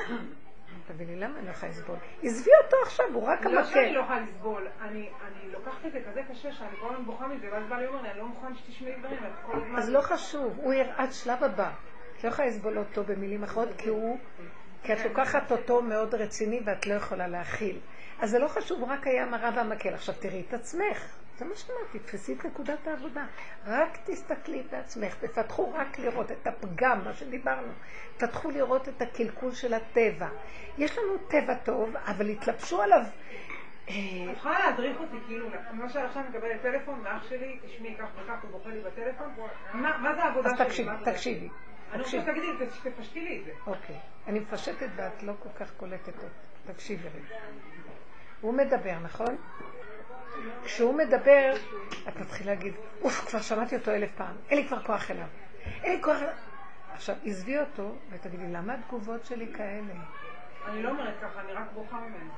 תביא לי, למה אני לא יכולה לסבול? עזבי אותו עכשיו, הוא רק המקל. לא שאני לא יכולה לסבול, אני לוקחת את זה כזה קשה שאני כל הזמן בוכה מזה, ואז בא לי אומר לי, אני לא מוכן שתשמעי דברים, את כל הזמן... אז לא חשוב, הוא ירעד שלב הבא. את לא יכולה לסבול אותו במילים אחרות, כי הוא... כי את לוקחת אותו מאוד רציני ואת לא יכולה להכיל. אז זה לא חשוב, רק היה מראה והמקל. עכשיו תראי את עצמך. זה מה שאמרתי, תתפסי את נקודת העבודה. רק תסתכלי בעצמך, תפתחו רק לראות את הפגם, מה שדיברנו. תפתחו לראות את הקלקול של הטבע. יש לנו טבע טוב, אבל התלבשו עליו. את יכולה להדריך אותי, כאילו, למשל עכשיו אני מקבלת טלפון מאח שלי, תשמעי כך וכך, הוא בוכה לי בטלפון, מה זה העבודה שלי? אז תקשיבי, תקשיבי. אני רוצה שתגידי, תפשטי לי את זה. אוקיי. אני מפשטת ואת לא כל כך קולטת אותי. תקשיבי רגע. הוא מדבר, נכון? כשהוא מדבר, את מתחילה להגיד, אוף, כבר שמעתי אותו אלף פעם, אין לי כבר כוח אליו. אין לי כוח אליו. עכשיו, עזבי אותו ותגידי, למה התגובות שלי כאלה? אני לא אומרת ככה, אני רק בוכה ממנו.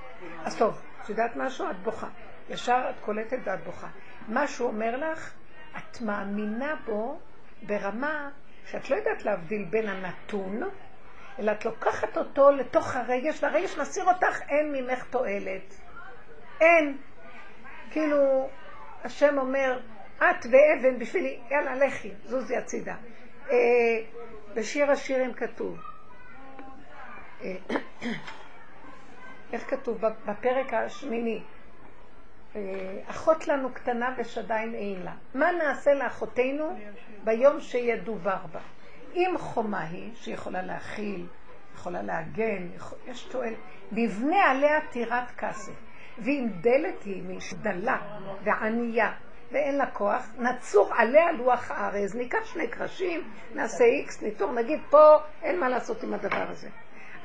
אז טוב, את יודעת משהו? את בוכה. ישר את קולטת ואת בוכה. מה שהוא אומר לך, את מאמינה בו ברמה שאת לא יודעת להבדיל בין הנתון, אלא את לוקחת אותו לתוך הרגש, והרגש מסיר אותך, אין ממך תועלת. אין. כאילו, השם אומר, את ואבן בשבילי, יאללה, לכי, זוזי הצידה. אה, בשיר השירים כתוב, אה, איך כתוב? בפרק השמיני, אה, אחות לנו קטנה ושדיים אין לה. מה נעשה לאחותינו ביום שידובר בה? אם חומה היא, שיכולה להכיל, יכולה להגן, יש תועלת, נבנה עליה טירת כסף. ואם דלת היא משדלה וענייה ואין לה כוח, נצור עליה לוח הארז, ניקח שני קרשים, נעשה איקס, ניטור, נגיד פה אין מה לעשות עם הדבר הזה.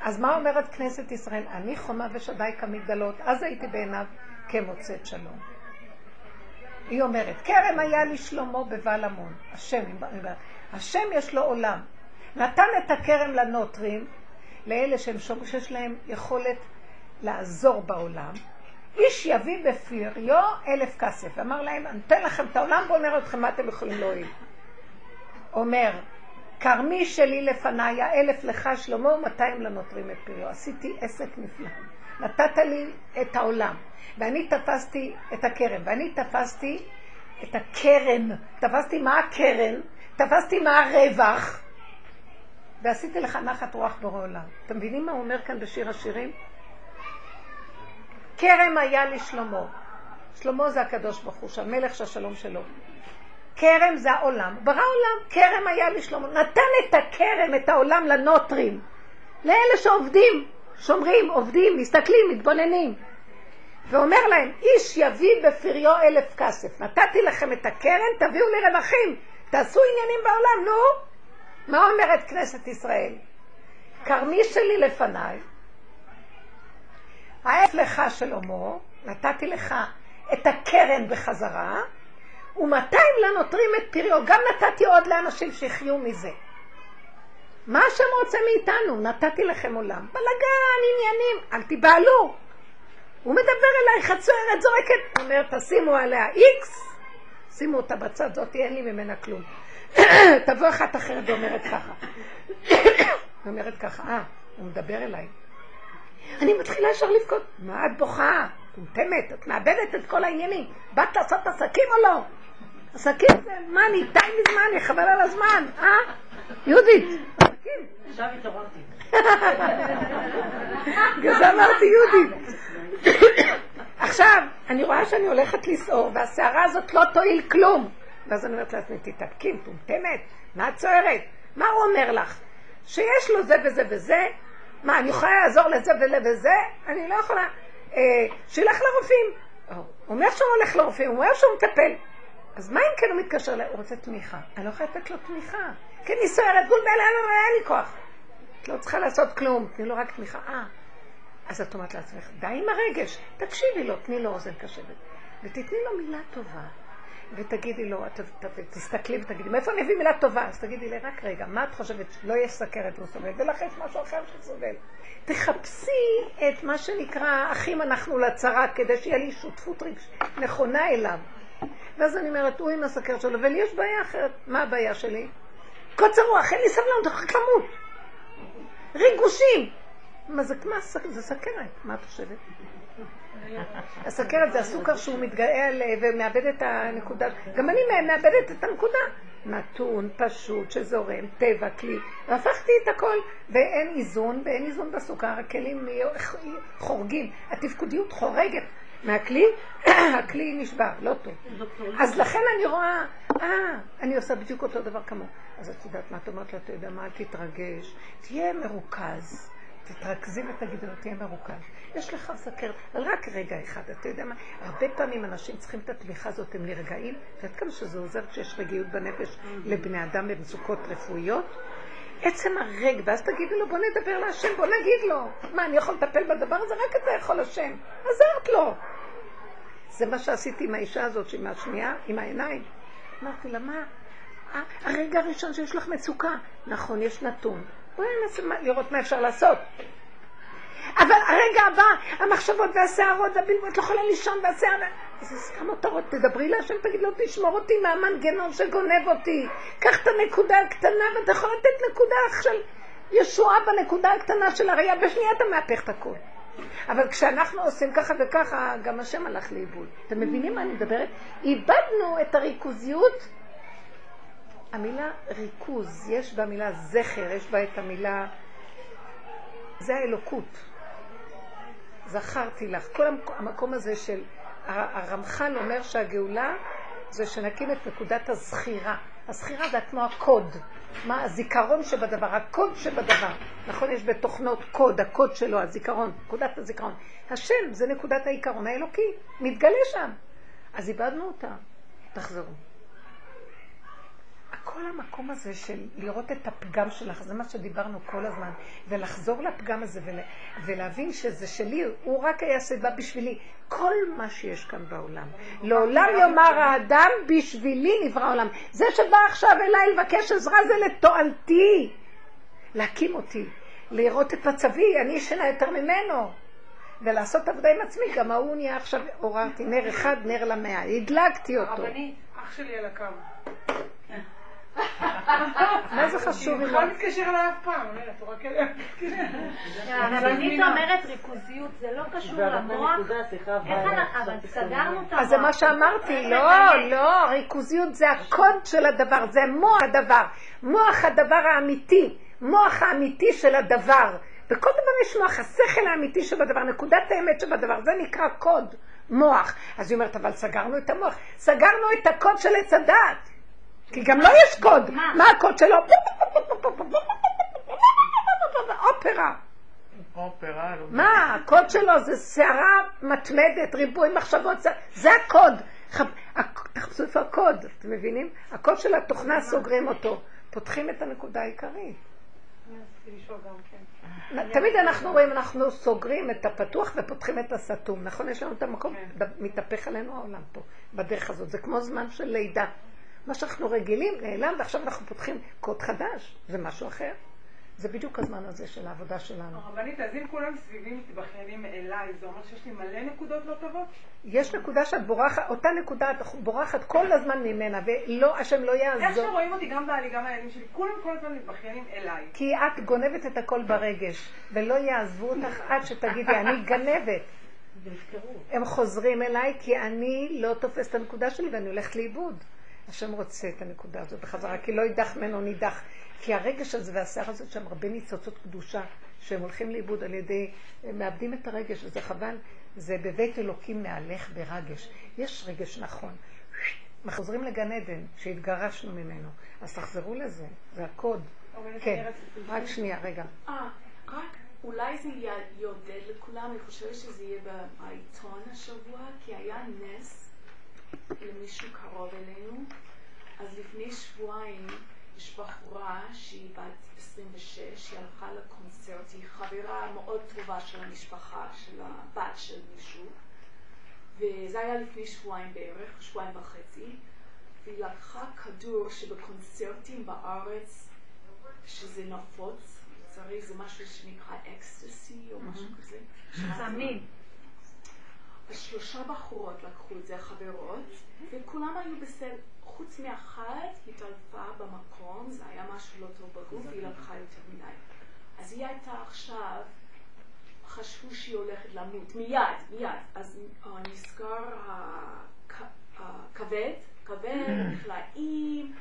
אז מה אומרת כנסת ישראל? אני חומה ושדי כמגדלות, אז הייתי בעיניו כמוצאת שלום. היא אומרת, כרם היה לשלמה בבעל המון, השם, השם יש לו עולם. נתן את הכרם לנוטרים, לאלה שהם שיש להם יכולת לעזור בעולם, איש יביא בפריו אלף כסף. אמר להם, אני אתן לכם את העולם, בואו נראה אתכם מה אתם יכולים להועיל. אומר, כרמי שלי לפניי, האלף לך שלמה ומאתיים לנוטרים את פריו. עשיתי עסק נפלא. נתת לי את העולם, ואני תפסתי את הקרן, ואני תפסתי את הקרן. תפסתי מה הקרן, תפסתי מה הרווח, ועשיתי לך נחת רוח בורא עולם. אתם מבינים מה הוא אומר כאן בשיר השירים? כרם היה לשלמה. שלמה זה הקדוש ברוך הוא, שהמלך שהשלום שלו. כרם זה העולם. ברא עולם, כרם היה לשלמה. נתן את הכרם, את העולם לנוטרים. לאלה שעובדים, שומרים, עובדים, מסתכלים, מתבוננים. ואומר להם, איש יביא בפריו אלף כסף. נתתי לכם את הקרן, תביאו לי רווחים. תעשו עניינים בעולם, נו. מה אומרת כנסת ישראל? כרמי שלי לפניי, העף לך שלמה, נתתי לך את הקרן בחזרה, ומאתיים לנוטרים את פריו, גם נתתי עוד לאנשים שיחיו מזה. מה השם רוצה מאיתנו? נתתי לכם עולם. בלגן, עניינים, אל תיבהלו. הוא מדבר אליי, חצורת זורקת, הוא אומר, תשימו עליה איקס, שימו אותה בצד, זאתי אין לי ממנה כלום. [COUGHS] תבוא אחת אחרת ואומרת ככה. [COUGHS] היא אומרת ככה, אה, הוא מדבר אליי. אני מתחילה ישר לבכות. מה את בוכה? מטומטמת, את מאבדת את כל העניינים. באת לעשות עסקים או לא? עסקים זה מה, אני איתי מזמן, חבל על הזמן, אה? יהודית, עסקים. עכשיו התעוררתי. [LAUGHS] בגלל זה אמרתי יהודית. [COUGHS] עכשיו, אני רואה שאני הולכת לסעור, והסערה הזאת לא תועיל כלום. ואז אני אומרת לעצמי, תתאפקי, מטומטמת, מה את צוערת? מה הוא אומר לך? שיש לו זה וזה וזה, מה, אני יכולה לעזור לזה ולזה? אני לא יכולה. אה, שילך לרופאים. הוא אומר שהוא הולך לרופאים, הוא אומר שהוא מטפל. אז מה אם כן הוא מתקשר אליי? הוא רוצה תמיכה. אני לא יכולה לתת לו תמיכה. כן, על הגבול ואלה, לא היה לי כוח. את לא צריכה לעשות כלום, תני לו רק תמיכה. אה, אז את אומרת לעצמך, די עם הרגש, תקשיבי לו, תני לו אוזן קשבת. ותתני לו מילה טובה. ותגידי לו, תסתכלי ותגידי, מאיפה אני אביא מילה טובה? אז תגידי לי, רק רגע, מה את חושבת? לא יש סכרת, הוא סובל, ולך יש משהו אחר שסובל. תחפשי את מה שנקרא, אחים אנחנו לצרה, כדי שיהיה לי שותפות רגש נכונה אליו. ואז אני אומרת, הוא עם הסכרת שלו, ולי יש בעיה אחרת. מה הבעיה שלי? קוצר רוח, אין לי סבלנות, רק למות. ריגושים. מה זה, מה, זה סכרת, מה את חושבת? [LAUGHS] הסכרת זה הסוכר שהוא מתגאה על ומאבד את הנקודה, גם אני מאבדת את הנקודה. נתון, פשוט, שזורם, טבע, כלי. והפכתי את הכל, ואין איזון, ואין איזון בסוכר, הכלים חורגים, התפקודיות חורגת מהכלי, [COUGHS] הכלי נשבר, לא טוב. אז לכן אני רואה, אה, אני עושה בדיוק אותו דבר כמוהו. אז את יודעת מה את אומרת לה, אתה יודע מה, תתרגש, תהיה מרוכז. תתרכזי ותגידי לו, תהיה מרוכז. יש לך סכרת, אבל רק רגע אחד, אתה יודע מה? הרבה פעמים אנשים צריכים את התמיכה הזאת, הם נרגעים, ואת כמה שזה עוזר כשיש רגיעות בנפש לבני אדם במצוקות רפואיות. עצם הרגע, ואז תגידי לו, בוא נדבר להשם, בוא נגיד לו. מה, אני יכול לטפל בדבר הזה? רק אתה יכול השם. עזרת לו. זה מה שעשיתי עם האישה הזאת, עם השנייה, עם העיניים. אמרתי לה, מה? הרגע הראשון שיש לך מצוקה. נכון, יש נתון. בואי ננסה לראות מה אפשר לעשות. אבל הרגע הבא, המחשבות והסערות והבלבול, את לא יכולה לישון והשיער... זה סתם מותרות, תדברי להשם, תגיד לו, תשמור אותי מהמנגנון שגונב אותי. קח את הנקודה הקטנה, ואתה יכול לתת נקודה של ישועה בנקודה הקטנה של הראייה, בשנייה אתה מהפך את הכול. אבל כשאנחנו עושים ככה וככה, גם השם הלך לאיבוד. אתם מבינים מה אני מדברת? איבדנו את הריכוזיות המילה ריכוז, יש במילה זכר, יש בה את המילה, זה האלוקות. זכרתי לך. כל המקום הזה של, הרמח"ל אומר שהגאולה זה שנקים את נקודת הזכירה. הזכירה זה כמו הקוד. מה הזיכרון שבדבר, הקוד שבדבר. נכון, יש בתוכנות קוד, הקוד שלו, הזיכרון, נקודת הזיכרון. השם זה נקודת העיקרון האלוקי, מתגלה שם. אז איבדנו אותה. תחזרו. כל המקום הזה של לראות את הפגם שלך, זה מה שדיברנו כל הזמן, ולחזור לפגם הזה ול, ולהבין שזה שלי, הוא רק היה סיבה בשבילי. כל מה שיש כאן בעולם. לעולם יאמר האדם, בשבילי נברא העולם. זה שבא עכשיו אליי לבקש עזרה זה לתועלתי. להקים אותי, לראות את מצבי, אני ישנה יותר ממנו. ולעשות עבודה עם עצמי, גם ההוא נהיה עכשיו, עוררתי נר אחד, נר למאה, הדלקתי אותו. הרבנית, אח שלי על הקו. מה זה חשוב? הוא בכלל מתקשר אליי אף פעם, הוא רק אליה. הרבנית אומרת ריכוזיות, זה לא קשור למוח. אבל סגרנו את המוח. אז זה מה שאמרתי, לא, לא, ריכוזיות זה הקוד של הדבר, זה מוח הדבר, מוח הדבר האמיתי, מוח האמיתי של הדבר. בכל דבר יש מוח, השכל האמיתי שבדבר, נקודת האמת שבדבר, זה נקרא קוד, מוח. אז היא אומרת, אבל סגרנו את המוח, סגרנו את הקוד של עץ הדעת. כי גם לא יש קוד. מה הקוד שלו? אופרה. אופרה, מה, הקוד שלו זה סערה מתמדת, ריבוי מחשבות, זה הקוד. תחפשו איפה הקוד, אתם מבינים? הקוד של התוכנה סוגרים אותו. פותחים את הנקודה העיקרית. תמיד אנחנו רואים, אנחנו סוגרים את הפתוח ופותחים את הסתום, נכון? יש לנו את המקום, מתהפך עלינו העולם פה, בדרך הזאת. זה כמו זמן של לידה. מה שאנחנו רגילים נעלם, ועכשיו אנחנו פותחים קוד חדש, זה משהו אחר. זה בדיוק הזמן הזה של העבודה שלנו. הרבנית, אז אם כולם סביבי מתבכיינים אליי, זה אומר שיש לי מלא נקודות לא טובות? יש נקודה שאת בורחת, אותה נקודה את בורחת כל הזמן ממנה, ולא, השם לא יעזור. איך שרואים אותי, גם בעלי, גם הילדים שלי, כולם כל הזמן מתבכיינים אליי. כי את גונבת את הכל ברגש, ולא יעזבו אותך עד שתגידי, אני גנבת. [LAUGHS] הם חוזרים אליי כי אני לא תופסת את הנקודה שלי ואני הולכת לאיבוד. השם רוצה את הנקודה הזאת בחזרה, כי לא יידח ממנו נידח. כי הרגש הזה והשיער הזאת שם הרבה ניצוצות קדושה, שהם הולכים לאיבוד על ידי, הם מאבדים את הרגש, וזה חבל, זה בבית אלוקים מהלך ברגש. יש רגש נכון. אנחנו חוזרים לגן עדן, שהתגרשנו ממנו. אז תחזרו לזה, זה הקוד. כן, רק שנייה, רגע. אה, רק אולי זה יעודד לכולם, אני חושבת שזה יהיה בעיתון השבוע, כי היה נס למישהו קרוב אלינו. אז לפני שבועיים יש בחורה שהיא בת 26, היא הלכה לקונצרט, היא חברה מאוד טובה של המשפחה, של הבת של מישהו, וזה היה לפני שבועיים בערך, שבועיים וחצי, והיא לקחה כדור שבקונצרטים בארץ, שזה נפוץ, לצערי זה משהו שנקרא אקסטסי או משהו כזה. סמים. אז שלושה בחורות לקחו את זה, חברות, וכולם היו בסדר, חוץ מאחת התעלפה במקום, זה היה משהו לא טוב בגוף, והיא לקחה יותר מדי. אז היא הייתה עכשיו, חשבו שהיא הולכת למות, מיד, מיד. אז נסגר הכ- הכבד, כבד, [CLEARS THROAT] חלאים,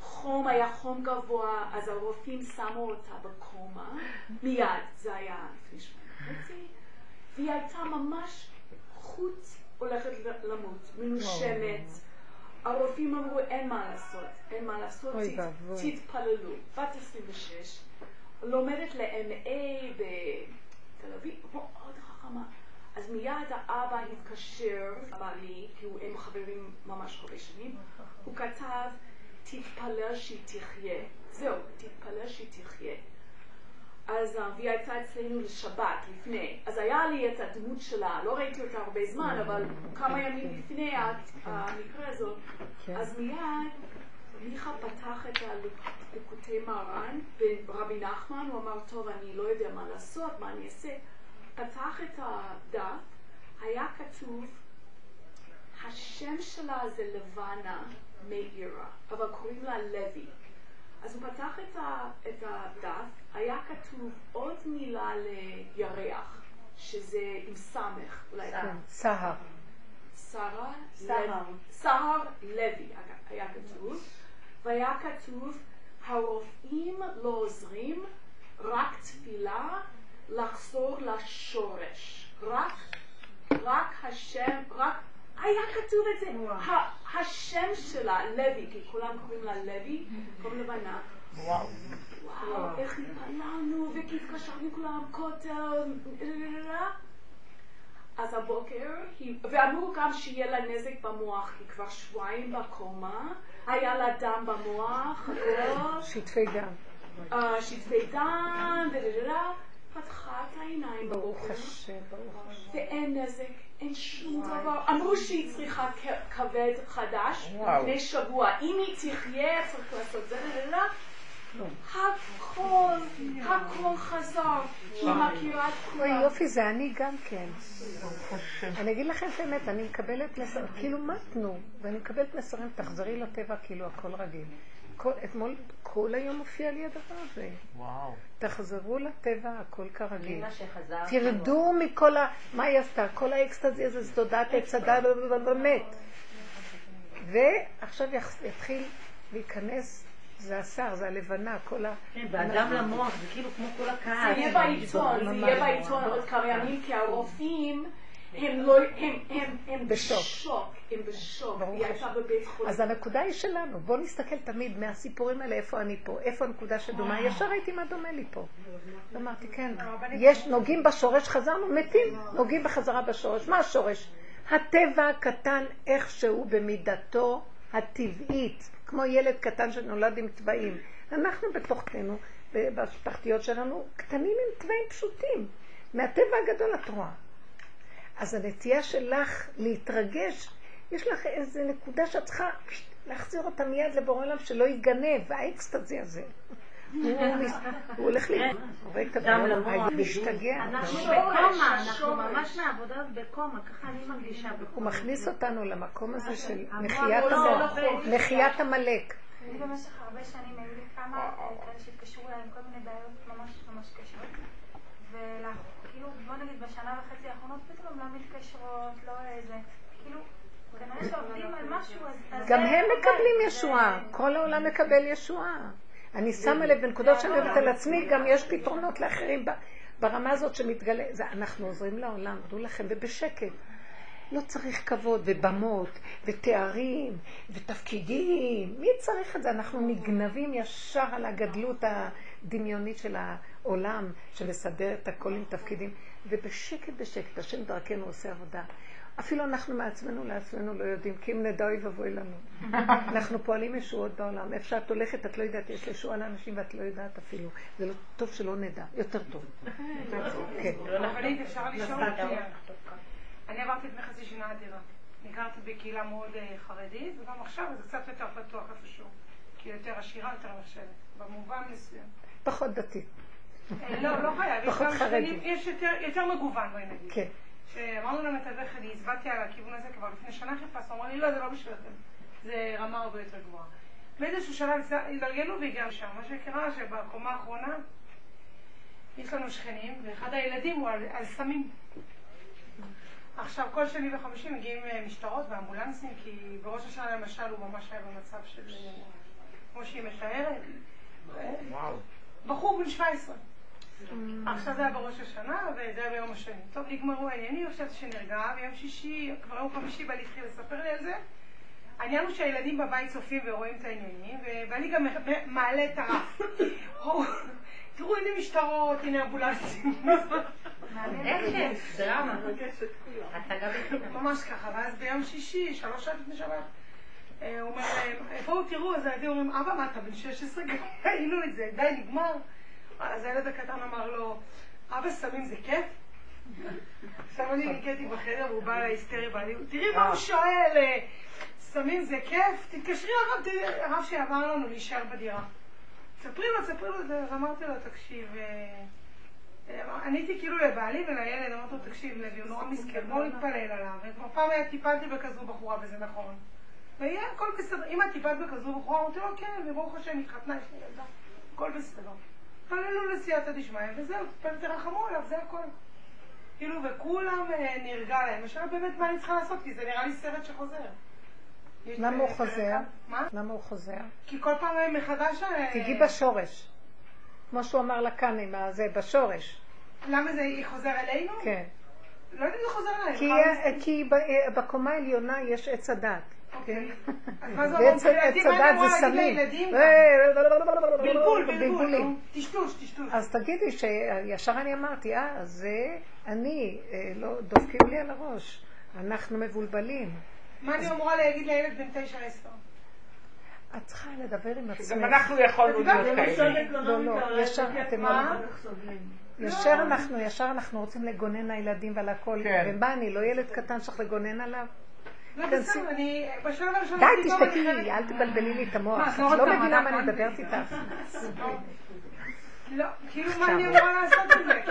חום, היה חום גבוה, אז הרופאים שמו אותה בקומה, מיד, זה היה לפני שבועיים וחצי, והיא הייתה ממש חוט הולכת למות, מנושמת. הרופאים אמרו, אין מה לעשות, אין מה לעשות. תתפללו. בת 26, לומדת ל-MA בתל אביב, מאוד חכמה. אז מיד האבא התקשר, בעלי, כי הוא- הם חברים ממש הרבה שנים, הוא כתב, תתפלל שהיא תחיה. זהו, תתפלל שהיא תחיה. אז והיא הייתה אצלנו לשבת לפני, אז היה לי את הדמות שלה, לא ראיתי אותה הרבה זמן, אבל כמה ימים לפני ה- המקרה הזאת, כן. אז מיד מיכה פתח את הליקוטי מרן, ורבי נחמן, הוא אמר, טוב, אני לא יודע מה לעשות, מה אני אעשה, פתח את הדף, היה כתוב, השם שלה זה לבנה מאירה, אבל קוראים לה לוי. אז הוא פתח את, ה, את הדף, היה כתוב עוד מילה לירח, שזה עם סמך, אולי סהר. שרה סהר. סהר לוי היה כתוב, והיה כתוב, הרופאים לא עוזרים, רק תפילה, לחזור לשורש. רק, רק השם, רק, היה כתוב את זה. ה- השם שלה, לוי, כי כולם קוראים לה לוי, קוראים לבנה. וואו. וואו, איך התפללנו, והתקשרנו כולם, כותל, אז הבוקר, היא, ואמרו גם שיהיה לה נזק במוח, היא כבר שבועיים בקומה, היה לה דם במוח, הכל, שטפי דם. אה, שטפי דם, פתחה את העיניים ברוך בבוקר, השם, ברוך השם. ואין נזק, אין שום דבר. אמרו שהיא צריכה כבד חדש. לפני שבוע. אם היא תחיה, צריך לעשות זה, דדדה. הכל, הכל חזר. היא מכירה את אוי, כולם. יופי, זה אני גם כן. אני אגיד לכם את האמת, אני מקבלת מסרים, כאילו מתנו, ואני מקבלת מסרים, תחזרי לטבע כאילו הכל רגיל. כל, אתמול, כל היום מופיע לי הדבר הזה. וואו. תחזרו לטבע, הכל כרגיל. תרדו מכל ה... מה היא עשתה? כל האקסטזי הזה, זה תודעת עץ הדת, באמת. ועכשיו יתחיל להיכנס, זה השר, זה הלבנה, כל ה... כן, באדם למוח, זה כאילו כמו כל זה הקהל. יהיה בעיתון, זה. יהיה בעיתון עוד כמה ימים, כי הרופאים הם לא, הם, הם, הם בשוק. בשוק, הם בשוק. היא הייתה בבית חולים. אז הנקודה היא שלנו, בואו נסתכל תמיד מהסיפורים האלה, איפה אני פה, איפה הנקודה שדומה, ישר ראיתי מה דומה לי פה. אמרתי, כן, יש, נוגעים בשורש, חזרנו, מתים, נוגעים בחזרה בשורש. מה השורש? הטבע הקטן איכשהו במידתו הטבעית, כמו ילד קטן שנולד עם תוואים. אנחנו בתוכנו, בשפחתיות שלנו, קטנים עם תוואים פשוטים. מהטבע הגדול את רואה. אז הנטייה שלך להתרגש, יש לך איזו נקודה שאת צריכה להחזיר אותה מיד לבורא עולם שלא יגנב, האקסטזי הזה. הוא הוא הולך לי, הוא רואה את למוח. משתגע. אנחנו בקומה, אנחנו. ממש מהעבודה הזאת בקומה, ככה אני מרגישה הוא בקומה. מכניס אותנו למקום הזה של מחיית לא המוח, נכון. מחיית עמלק. אני במשך הרבה שנים היו לי כמה כאלה שהתקשרו אליי עם כל מיני בעיות ממש ממש קשות. וכאילו, בוא נגיד בשנה וחצי האחרונות פתאום לא מתקשרות, לא איזה, כאילו, אז... אז גם הם מקבלים ישועה, כל העולם מקבל ישועה. אני שמה לב בנקודות שאני אוהבת על עצמי, גם יש פתרונות לאחרים ברמה הזאת שמתגלה. אנחנו עוזרים לעולם, דעו לכם, ובשקט. לא צריך כבוד ובמות ותארים ותפקידים. מי צריך את זה? אנחנו נגנבים ישר על הגדלות הדמיונית של העולם, שמסדר את הכל עם תפקידים. ובשקט בשקט, השם דרכנו עושה עבודה. אפילו אנחנו מעצמנו לעצמנו לא יודעים, כי אם נדע אוי ואבוי לנו. [LAUGHS] אנחנו פועלים ישועות בעולם. איפה שאת הולכת, את לא יודעת, יש ישועה לאנשים ואת לא יודעת אפילו. זה לא טוב שלא נדע, יותר טוב. כן. אני עברתי דמי חצי שנה אדירה. ניכרתי בקהילה מאוד אה, חרדית, וגם עכשיו זה קצת יותר פתוח איפשהו. כי יותר עשירה, יותר נחשבת. במובן מסוים. פחות דתית. אה, לא, לא חייב. פחות חרדי. יש יותר- מגוון, בואי נגיד. כן. כשאמרנו למתווך, אני הצבעתי על הכיוון הזה כבר לפני שנה חיפשנו, אמר לי, לא, זה לא בשבילכם. זה רמה הרבה יותר גבוהה. באיזשהו שלב התגלגלו והגענו שם. מה שקרה, שבקומה האחרונה יש לנו שכנים, ואחד הילדים הוא על, על סמים. עכשיו, כל שני וחמישי מגיעים אה, משטרות ואמבולנסים, כי בראש השנה למשל הוא ממש היה במצב של, אה, כמו שהיא מתארת, וואו. בחור בן 17. עכשיו זה היה בראש השנה, וזה היה ביום השני. טוב, נגמרו העניינים, חשבתי שנרגע, ביום שישי, כבר יום חמישי בא להתחיל לספר לי על זה. העניין הוא שהילדים בבית צופים ורואים את העניינים, ואני גם מעלה את הרף. [LAUGHS] או, תראו, הנה משטרות, הנה אמבולנסים. אקשן, דרמה. בחינם. ממש ככה, ואז ביום שישי, שלוש שעות לפני שבת, אה, הוא אומר להם, בואו תראו, אז הילדים אומרים, אבא, מה אתה בן 16? גם [LAUGHS] ראינו את זה, די, נגמר. אז הילד הקטן אמר לו, אבא, סמים זה כיף? [LAUGHS] עכשיו אני נקראתי בחדר והוא בא אליי היסטרי בעלי, תראי מה הוא שואל, אה, סמים זה כיף? תתקשרי הרב, הרב שעבר לנו להישאר בדירה. ספרי לו, ספרי לו אז אמרתי לו, תקשיב, אה, אה, עניתי כאילו לבעלי ולילד, אמרתי לו, תקשיב, לוי, הוא נורא מסכן, בואו נתפלל עליו. וכבר פעם היה טיפלתי בכזו בחורה, וזה נכון. ויהיה הכל בסדר. אם את טיפלת בכזו בחורה, אמרתי לו, כן, וברוך השם, התחתנה, יש לי ילדה, הכל בסדר. התפללו לסייעתא דשמיא, וזהו, תרחמו עליו, זה הכל. כאילו, וכולם אה, נרגע להם. השאלה באמת מה אני צריכה לעשות, כי זה נראה לי סרט שחוזר. למה הוא חוזר? מה? למה הוא חוזר? כי כל פעם אה, מחדש... אה, תגיעי בשורש. כמו שהוא אמר לה כאן עם הזה, בשורש. למה זה חוזר אלינו? כן. לא יודעת אם זה חוזר אלינו. כי, בקומה העליונה יש עץ הדת. אוקיי. אז מה זה ועץ הדת זה סמים. אה, בלבול, בלבול. טשטוש, טשטוש. אז תגידי שישר אני אמרתי, אה, זה אני, אה, לא דופקים לי על הראש. אנחנו מבולבלים. מה אני אמורה להגיד לילד בן תשע עשר? את צריכה לדבר עם עצמך. גם אנחנו יכולנו להיות כאלה. לא, לא, ישר אתם לא... מה? ישר אנחנו, ישר אנחנו רוצים לגונן לילדים ועל הכל. כן. ומה, אני לא ילד קטן שצריך לגונן עליו? לא. די, תשתקי, אל תבלבלי לי את המוח. את לא לא מבינה מה אני? מדברת איתך. לא, כאילו מה אני אמורה לעשות עם זה?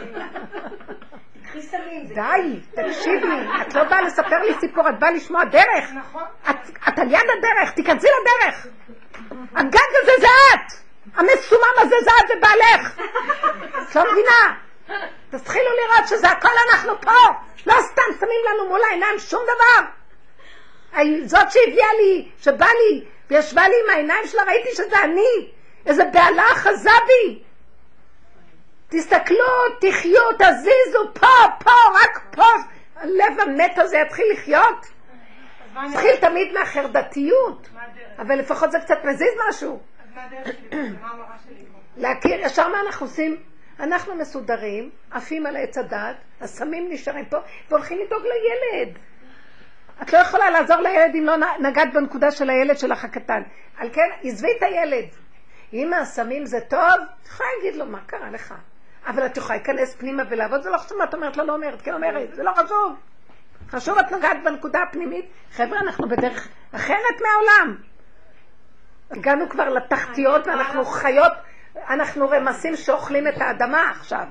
כאילו? קחי סמים. זה די, תקשיבי, את לא באה לספר לי סיפור, את באה לשמוע דרך. נכון. את- על יד הדרך, תיכנסי לדרך. הגג הזה זה את. המסומם הזה זה את ובעלך. את לא מבינה? תתחילו לראות שזה הכל אנחנו פה. לא סתם שמים לנו מול העיניים שום דבר. זאת שהביאה לי, שבא לי, וישבה לי עם העיניים שלה, ראיתי שזה אני. איזה בהלה אחזה בי. תסתכלו, תחיו, תזיזו, פה, פה, רק פה. הלב המת הזה יתחיל לחיות. התחיל תמיד מהחרדתיות? אבל לפחות זה קצת מזיז משהו. להכיר, ישר מה אנחנו עושים? אנחנו מסודרים, עפים על עץ הדת, הסמים נשארים פה, והולכים לדאוג לילד. את לא יכולה לעזור לילד אם לא נגעת בנקודה של הילד שלך הקטן. על כן, עזבי את הילד. אם הסמים זה טוב, את יכולה להגיד לו, מה קרה לך? אבל את יכולה להיכנס פנימה ולעבוד, זה לא חשוב מה את אומרת, לא, לא אומרת, כן אומרת, זה לא חשוב. חשוב את נוגעת בנקודה הפנימית. חבר'ה, אנחנו בדרך אחרת מהעולם. הגענו כבר לתחתיות ואנחנו חיות, אנחנו רמסים שאוכלים את האדמה עכשיו.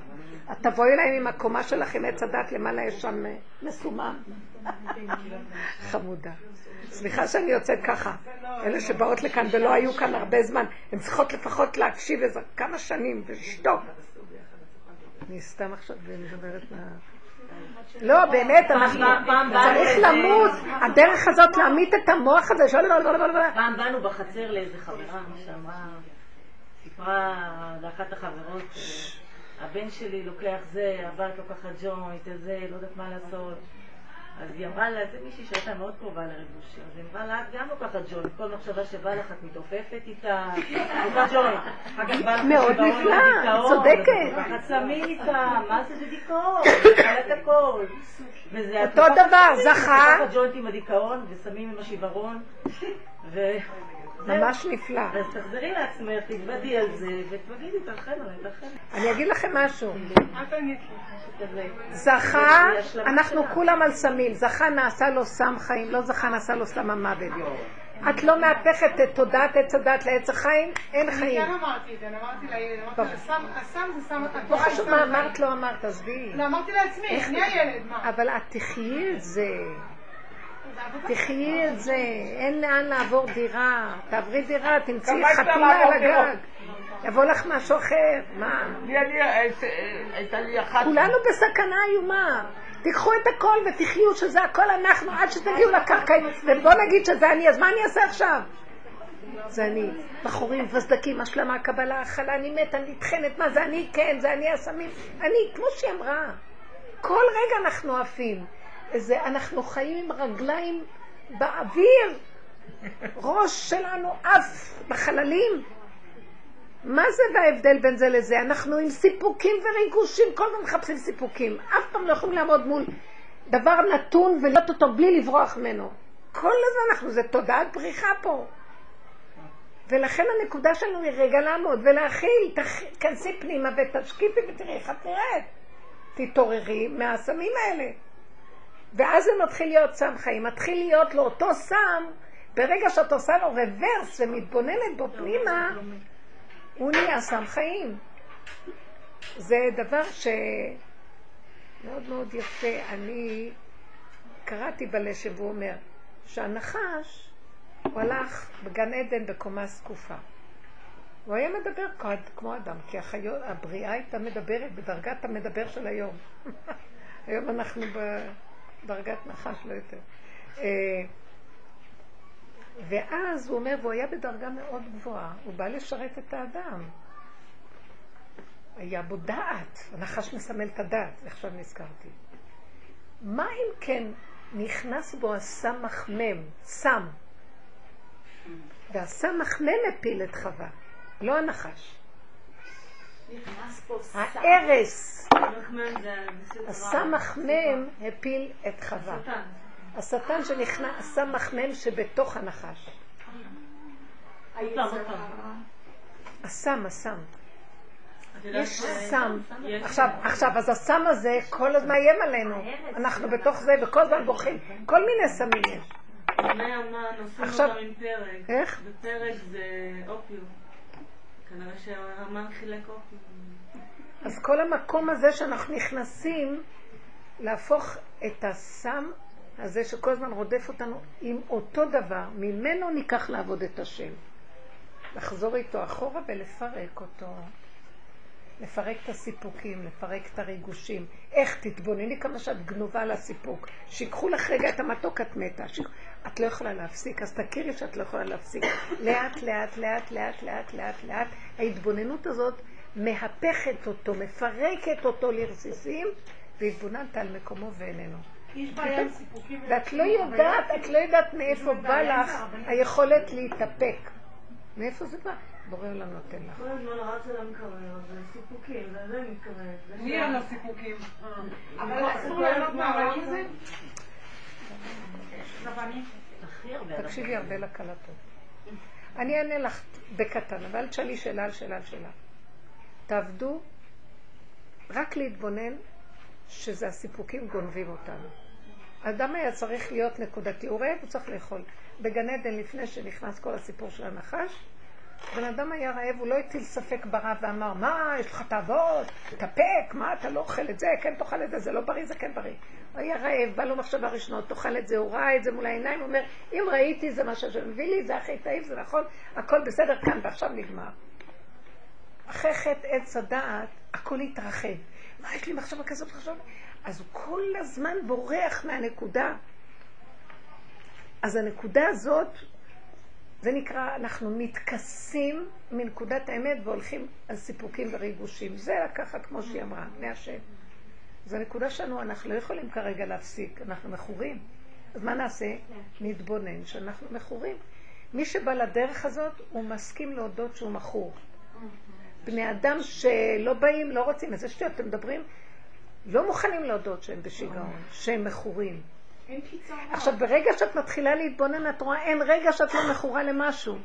את תבואי להם עם הקומה שלך עם עץ הדת, למעלה יש שם אה, מסומם. [LAUGHS] חמודה. סליחה שאני יוצאת ככה. אלה שבאות לכאן ולא היו כאן הרבה זמן, הן צריכות לפחות להקשיב איזה כמה שנים ולשתוק. אני סתם עכשיו מדברת מה... לא, באמת, אנחנו... צריך לזה- למות. הדרך הזאת להמית את המוח הזה, שלא... פעם באנו בחצר לאיזה חברה שאמרה, סיפרה לאחת החברות, אה, הבן שלי לוקח זה, הבת לוקחת ג'וינט, זה, לא יודעת מה לעשות. אז היא אמרה לה, זה מישהי שהייתה מאוד קרובה לריבושים, אז היא אמרה לה, את גם לוקחת ג'וינט, כל מחשבה שבא לך את מתעופפת איתה, לוקחת ג'וינט. לך מאוד נפלא, צודקת. לוקחת סמים איתה, מה זה זה דיכאון? את הכל. אותו דבר, זכה. לוקחת ג'וינט עם הדיכאון וסמים עם השיוורון. ממש נפלא. אז תחזרי לעצמך, תתוודי על זה, ותגידי, תרחם עליי, תרחם. אני אגיד לכם משהו. את. זכה, אנחנו. כולם על סמים. זכה נעשה לו סם חיים, לא זכה נעשה לו סם המוות. את לא מהפכת את תודעת עץ הדת לעץ החיים, אין אני חיים. כן אמרתי את זה, אני אמרתי לילד, אמרתי לה, "סם- הסם זה סם, לא התורה היא חשוב מה חיים." אמרת, לא אמרת, עזבי. לא, אמרתי לעצמי, אני הילד, מה? אבל את תחייי את זה. תחייי את זה, אין לאן לעבור דירה. תעברי דירה, תמצאי חתולה על? הגג. יבוא לך משהו אחר, מה? הייתה לי אחת... כולנו בסכנה איומה. תיקחו את הכל ותחיו שזה הכל אנחנו עד שתגיעו לקרקעים. ובוא נגיד שזה אני, אז מה אני אעשה עכשיו? זה אני. בחורים, וסדקים, השלמה, קבלה, הכלה, אני מתה, אני נטחנת, מה זה אני? כן, זה אני הסמים. אני, כמו שהיא אמרה. כל רגע אנחנו עפים. זה, אנחנו חיים עם רגליים באוויר. ראש שלנו עף בחללים. מה זה וההבדל בין זה לזה? אנחנו עם סיפוקים וריגושים, כל הזמן מחפשים סיפוקים. אף פעם לא יכולים לעמוד מול דבר נתון ולהיות אותו בלי לברוח ממנו. כל הזמן אנחנו, זה תודעת בריחה פה. ולכן הנקודה שלנו היא רגע לעמוד ולהכיל, תכ- תכנסי פנימה ותשקיפי ותראי איך את נראית. תתעוררי מהסמים האלה. ואז זה מתחיל להיות סם חיים, מתחיל להיות לו אותו סם, ברגע שאת עושה לו רוורס ומתבוננת בו פנימה, הוא נהיה סם חיים. זה דבר שמאוד מאוד יפה. אני קראתי בלשם והוא אומר שהנחש, הוא הלך בגן עדן בקומה זקופה. הוא היה מדבר כמו- כמו אדם, כי החיות, הבריאה הייתה מדברת בדרגת המדבר של היום. [LAUGHS] היום אנחנו בדרגת נחש, לא יותר. אה, ואז הוא אומר, והוא היה בדרגה מאוד גבוהה, הוא בא לשרת את האדם. היה בו דעת, הנחש מסמל את הדעת, עכשיו נזכרתי. מה אם כן נכנס בו הסם מחמם, סם, והסם מחמם הפיל את חווה, לא הנחש. הארס. הסם מחמם הפיל את חווה. השטן. שנכנס, הסם מחמם שבתוך הנחש. הסם, הסם. יש סם. עכשיו, עכשיו, אז הסם הזה כל הזמן מאיים עלינו. אנחנו בתוך זה וכל הזמן בוכים. כל מיני סמים יש. עכשיו-. איך? בפרק זה אופיום. אז כל המקום הזה שאנחנו נכנסים, להפוך את הסם הזה שכל הזמן רודף אותנו עם אותו דבר, ממנו ניקח לעבוד את השם. לחזור איתו אחורה ולפרק אותו. לפרק את הסיפוקים, לפרק את הריגושים. איך תתבונני כמה שאת גנובה על הסיפוק. שיקחו לך רגע את המתוק, את מתה. שיק... את לא יכולה להפסיק, אז תכירי שאת לא יכולה להפסיק. [COUGHS] לאט, לאט, לאט, לאט, לאט, לאט, לאט. ההתבוננות הזאת מהפכת אותו, מפרקת אותו לרסיסים, והתבוננת על מקומו ואיננו. ואת לא יודעת, את לא יודעת מאיפה בא לך היכולת להתאפק. מאיפה זה בא? בורא עולם נותן לך. כל הזמן רץ על המקרר, זה סיפוקים, זה זה מתקרב. זה מי שם. אין לו סיפוקים? אבל אסור הזה? תקשיבי הרבה לקלטות. אני אענה לך בקטן, אבל תשאלי שאלה על שאלה על שאלה. תעבדו רק להתבונן שזה הסיפוקים גונבים אותנו. האדם היה צריך להיות נקודתי, הוא רעב, הוא צריך לאכול. בגן עדן, לפני שנכנס כל הסיפור של הנחש, בן אדם היה רעב, הוא לא הטיל ספק ברע ואמר, מה, יש לך תאוות, תאפק, מה, אתה לא אוכל את זה, כן תאכל את זה, זה לא בריא, זה כן בריא. הוא היה רעב, בא לו מחשבה ראשונה, תאכל את זה, הוא ראה את זה מול העיניים, הוא אומר, אם ראיתי זה מה שהשם מביא לי, זה הכי טעים, זה נכון, הכל בסדר כאן ועכשיו נגמר. אחרי חטא עץ הדעת, הכל התרחב. מה, יש לי מחשבה כזאת, מחשבה? אז הוא כל הזמן בורח מהנקודה. אז הנקודה הזאת, זה נקרא, אנחנו מתכסים מנקודת האמת והולכים על סיפוקים וריגושים. זה לקחת, כמו שהיא אמרה, מהשם. זו נקודה שלנו, אנחנו לא יכולים כרגע להפסיק, אנחנו מכורים. אז מה נעשה? נתבונן שאנחנו מכורים. מי שבא לדרך הזאת, הוא מסכים להודות שהוא מכור. בני אדם שלא באים, לא רוצים, איזה שטויות אתם מדברים, לא מוכנים להודות שהם בשיגעון, שהם מכורים. עכשיו, ברגע שאת מתחילה להתבונן, את רואה, אין רגע שאת לא מכורה למשהו.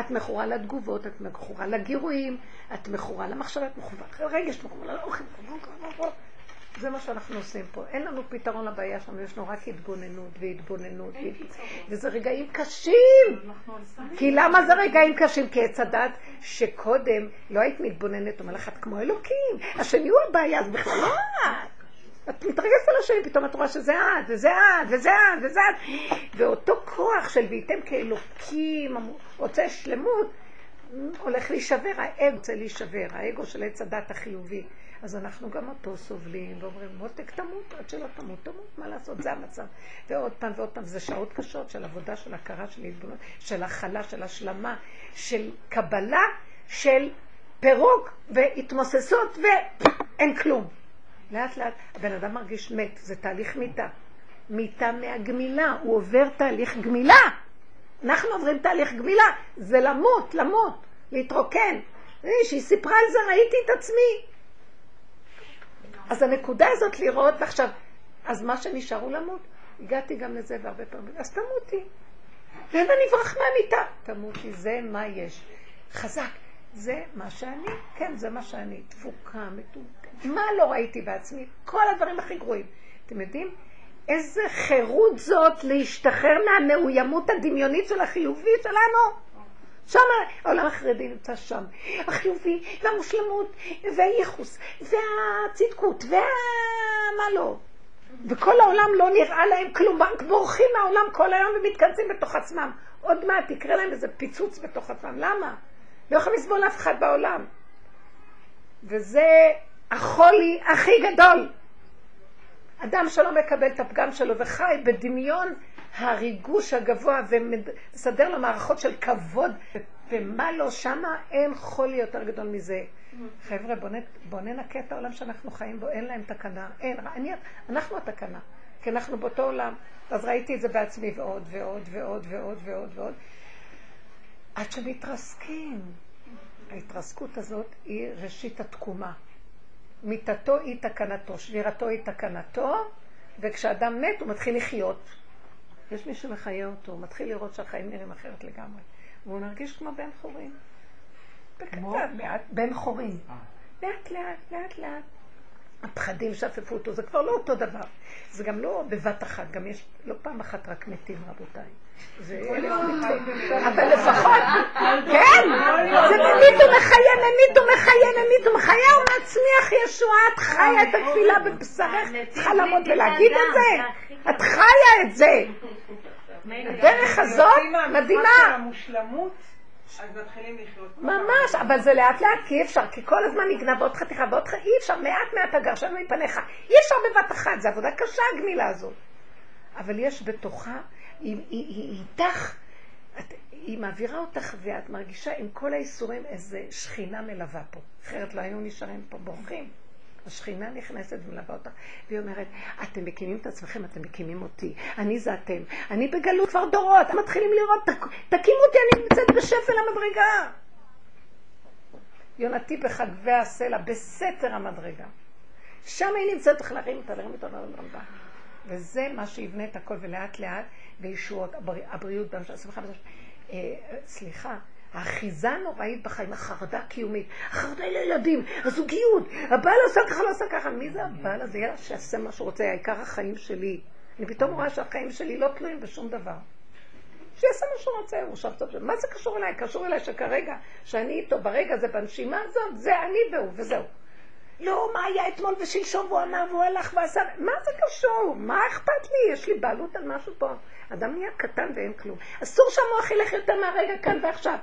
את מכורה לתגובות, את מכורה לגירויים, את מכורה למחשבה, את מכורה לרגש, את מכורה לאוכל. זה מה שאנחנו עושים פה. אין לנו פתרון לבעיה שלנו, יש לנו רק התבוננות והתבוננות. וזה רגעים קשים. כי למה זה רגעים קשים? כי עץ הדת שקודם לא היית מתבוננת, אומר לך, את כמו אלוקים, השני הוא הבעיה, אז בכלל לא את. את מתרגשת על השני, פתאום את רואה שזה את, וזה את, וזה את, וזה את. ואותו כוח של והייתם כאלוקים, רוצה שלמות, הולך להישבר, האגו רוצה להישבר, האגו של עץ הדת החיובי. אז אנחנו גם אותו סובלים, ואומרים, מותק תמות, עד שלא תמות, תמות, מה לעשות, זה המצב. ועוד פעם ועוד פעם, זה שעות קשות של עבודה, של הכרה, של התבוננות, של הכלה, של השלמה, של קבלה, של פירוק והתמוססות, ואין כלום. לאט לאט הבן אדם מרגיש מת, זה תהליך מיתה. מיתה מהגמילה, הוא עובר תהליך גמילה. אנחנו עוברים תהליך גמילה, זה למות, למות, להתרוקן. שהיא סיפרה על זה, ראיתי את עצמי. אז הנקודה הזאת לראות, ועכשיו, אז מה שנשאר הוא למות. הגעתי גם לזה והרבה פעמים, אז תמותי. ואין אני אברח מהמיטה. תמותי, זה מה יש. חזק. זה מה שאני, כן, זה מה שאני. תפוקה, מטומטמת. מה לא ראיתי בעצמי? כל הדברים הכי גרועים. אתם יודעים? איזה חירות זאת להשתחרר מהמאוימות הדמיונית של החיובי שלנו. שם, העולם החרדי נמצא שם. החיובי, והמושלמות, והייחוס, והצדקות, והמה לא. וכל העולם לא נראה להם כלום, רק בורחים מהעולם כל היום ומתכנסים בתוך עצמם. עוד מעט יקרה להם איזה פיצוץ בתוך עצמם. למה? לא יכולים לסבול אף אחד בעולם. וזה החולי הכי גדול. אדם שלא מקבל את הפגם שלו וחי בדמיון הריגוש הגבוה ומסדר לו מערכות של כבוד, ומה לא, שמה אין חולי יותר גדול מזה. חבר'ה, בוא, נ, בוא ננקה את העולם שאנחנו חיים בו, אין להם תקנה, אין, אני, אנחנו התקנה, כי אנחנו באותו עולם. אז ראיתי את זה בעצמי ועוד ועוד ועוד ועוד ועוד ועוד, עד שמתרסקים. ההתרסקות הזאת היא ראשית התקומה. מיתתו היא תקנתו, שבירתו היא תקנתו, וכשאדם מת הוא מתחיל לחיות. יש מי שמחיה אותו, הוא מתחיל לראות שהחיים נראים אחרת לגמרי. והוא מרגיש כמו בן חורים. בקטן, בן חורים. לאט לאט, לאט לאט. הפחדים שפפו אותו, זה כבר לא אותו דבר. זה גם לא בבת אחת, גם יש לא פעם אחת רק מתים, רבותיי. זה אלף מתים. אבל לפחות, כן, זה ממית הוא מחיה, ממית הוא מחיה, ממית הוא מחיה, הוא מצמיח ישועה, את חיה את התפילה בבשרך, צריכה לעמוד ולהגיד את זה. את חיה את זה. [LAUGHS] הדרך הזאת מדהימה. המושלמות, אז מתחילים לחיות. ממש, אבל זה לאט לאט, כי אי אפשר, כי כל הזמן נגנב עוד חתיכה ועוד חתיכה, אי אפשר, מעט מעט הגרשנו מפניך. אי אפשר בבת אחת, זו עבודה קשה הגמילה הזאת. אבל יש בתוכה, היא, איתך, היא מעבירה אותך ואת מרגישה עם כל האיסורים איזה שכינה מלווה פה. אחרת לא היינו נשארים פה בורחים. השכינה נכנסת ומלווה אותך, והיא אומרת, אתם מקימים את עצמכם, אתם מקימים אותי, אני זה אתם, אני בגלות כבר דורות, אתם מתחילים לראות, תק, תקימו אותי, אני נמצאת בשפל המדרגה. יונתי בחגבי הסלע, בסתר המדרגה. שם היא נמצאת, צריך להרים אותה, להרים אותה, להרים אותה. וזה מה שיבנה את הכל, ולאט לאט, וישועות, הבריאות, אה, סליחה, האחיזה הנוראית בחיים, החרדה הקיומית, החרדה לילדים, הזוגיות, הבעל עושה ככה, לא עושה ככה, מי זה הבעל הזה? יאללה, שיעשה מה שהוא רוצה, העיקר החיים שלי. אני פתאום רואה שהחיים שלי לא תלויים בשום דבר. שיעשה מה שהוא רוצה, הוא עכשיו טוב, מה זה קשור אליי? קשור אליי שכרגע, שאני איתו ברגע הזה, בנשימה הזאת, זה אני והוא, וזהו. לא, מה היה אתמול ושלשום והוא אמר והוא הלך ועשה, מה זה קשור? מה אכפת לי? יש לי בעלות על משהו פה. אדם נהיה קטן ואין כלום. אסור שהמוח ילך יותר מהרגע כאן ועכשיו.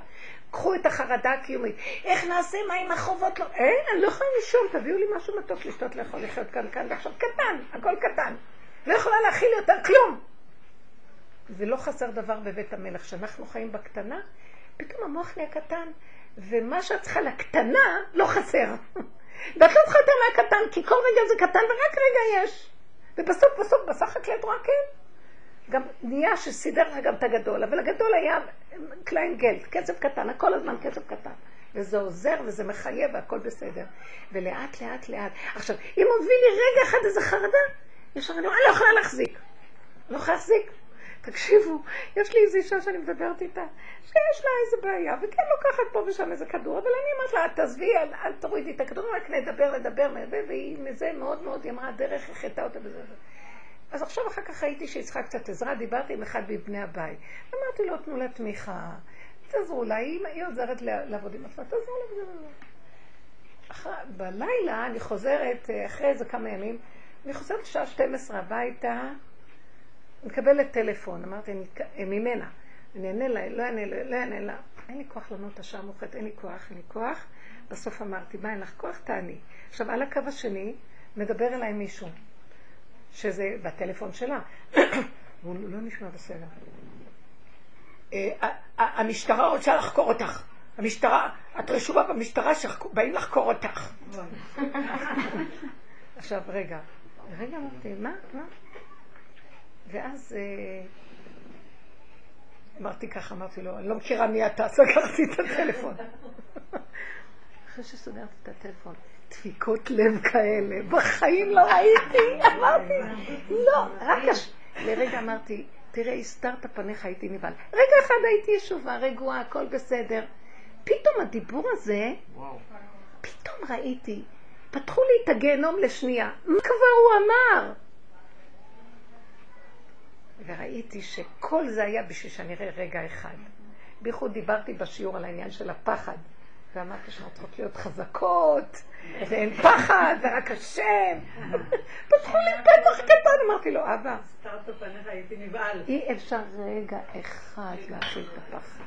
קחו את החרדה הקיומית. איך נעשה? מה עם החובות? לא, אין, אני לא יכולה לישון, תביאו לי משהו מתוק לשתות לאכול, לחיות כאן, כאן ועכשיו. קטן, הכל קטן. לא יכולה להכיל יותר כלום. ולא חסר דבר בבית המלך. כשאנחנו חיים בקטנה, פתאום המוח נהיה קטן, ומה שאת צריכה לקטנה לא חסר. [LAUGHS] ואת לא צריכה יותר מהקטן, כי כל רגע זה קטן ורק רגע יש. ובסוף, בסוף, בסך הכל את רואה כן. גם נהיה שסידר לך גם את הגדול, אבל הגדול היה קליינגעלט, כסף קטן, הכל הזמן כסף קטן. וזה עוזר וזה מחייב והכל בסדר. ולאט לאט לאט. עכשיו, אם הוביל לי רגע אחד איזה חרדה, ישר אני אומרת, אני לא יכולה להחזיק. לא יכולה להחזיק. תקשיבו, יש לי איזו אישה שאני מדברת איתה, שיש לה איזה בעיה, וכן לוקחת פה ושם איזה כדור, אבל אני אומרת לה, תעזבי, אל, אל תורידי את הכדור, רק נדבר, נדבר, והיא מזה מאוד מאוד, היא אמרה, הדרך החטאה אותה בזה. אז עכשיו אחר כך ראיתי שהיא צריכה קצת עזרה, דיברתי עם אחד מבני הבית. אמרתי לו, תנו לה תמיכה, תעזרו לה, היא, עוזרת לעבוד עם עצמה, תעזרו לה. בלילה אני חוזרת, אה, אחרי איזה כמה ימים, אני חוזרת שעה 12 הביתה, מקבלת טלפון, אמרתי, אה, ממנה, אני אענה לה, לא אענה לה, לא אענה לה, אין לי כוח לענות את השעה המאוחרת, אין לי כוח, אין לי כוח. בסוף אמרתי, מה, אין לך כוח? תעני. עכשיו, על הקו השני, מדבר אליי מישהו. שזה בטלפון שלה. [COUGHS] הוא לא נשמע בסדר. אה, המשטרה רוצה לחקור אותך. המשטרה, את רשומה במשטרה שבאים לחקור אותך. [LAUGHS] עכשיו, רגע. רגע אמרתי, מה? מה? ואז אה, אמרתי ככה, אמרתי לו, אני לא מכירה מי אתה, סגרתי את הטלפון. [LAUGHS] אחרי שסגרתי את הטלפון, דפיקות לב כאלה, בחיים לא ראיתי, אמרתי, לא, רק. לרגע אמרתי, תראה, הסתרת פניך, הייתי נבהל. רגע אחד הייתי ישובה, רגועה, הכל בסדר. פתאום הדיבור הזה, פתאום ראיתי, פתחו לי את הגיהנום לשנייה. מה כבר הוא אמר? וראיתי שכל זה היה בשביל שאני אראה רגע אחד. בייחוד דיברתי בשיעור על העניין של הפחד. ואמרתי שאנחנו צריכות להיות חזקות, ואין פחד, ורק השם. [LAUGHS] פתחו לי פתח קטן, אמרתי לו, אבא, אי אפשר רגע אחד להכיל את הפחד.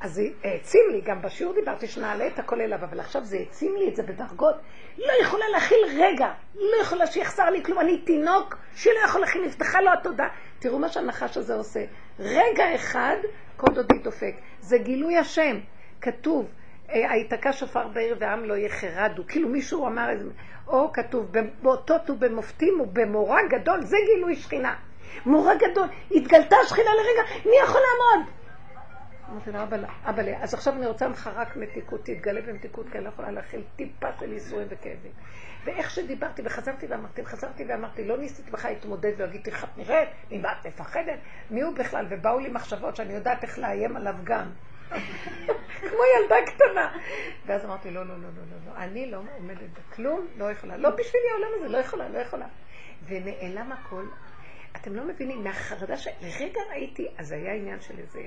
אז זה העצים לי, גם בשיעור דיברתי שנעלה את הכל אליו, אבל עכשיו זה העצים לי את זה בדרגות. לא יכולה להכיל רגע, לא יכולה שיחסר לי כלום, אני תינוק שלא יכול להכיל, נפתחה לו התודה. תראו מה שהנחש הזה עושה. רגע אחד, כל דודי דופק. זה גילוי השם. כתוב, היתקע שופר בעיר ועם לא יחרדו. כאילו מישהו אמר. או כתוב, באותות ובמופתים ובמורא גדול, זה גילוי שכינה. מורא גדול, התגלתה שכינה לרגע, מי יכול לעמוד? אמרתי לו, אבא, אז עכשיו אני רוצה ממך רק מתיקות, תתגלה במתיקות, כי אני לא יכולה להכיל טיפה של ייסורים וכאבים. ואיך שדיברתי, וחזרתי ואמרתי, וחזרתי ואמרתי, לא ניסיתי בכלל להתמודד ולהגיד, איך את נראית, ממה את מפחדת, מי הוא בכלל, ובאו לי מחשבות שאני יודעת איך לאיים עליו גם. כמו ילדה קטנה. ואז אמרתי, לא, לא, לא, לא, לא, לא, אני לא עומדת בכלום, לא יכולה. לא בשבילי העולם הזה, לא יכולה, לא יכולה. ונעלם הכל. אתם לא מבינים, מהחרדה שלרגע ראיתי, אז היה עניין של איזה,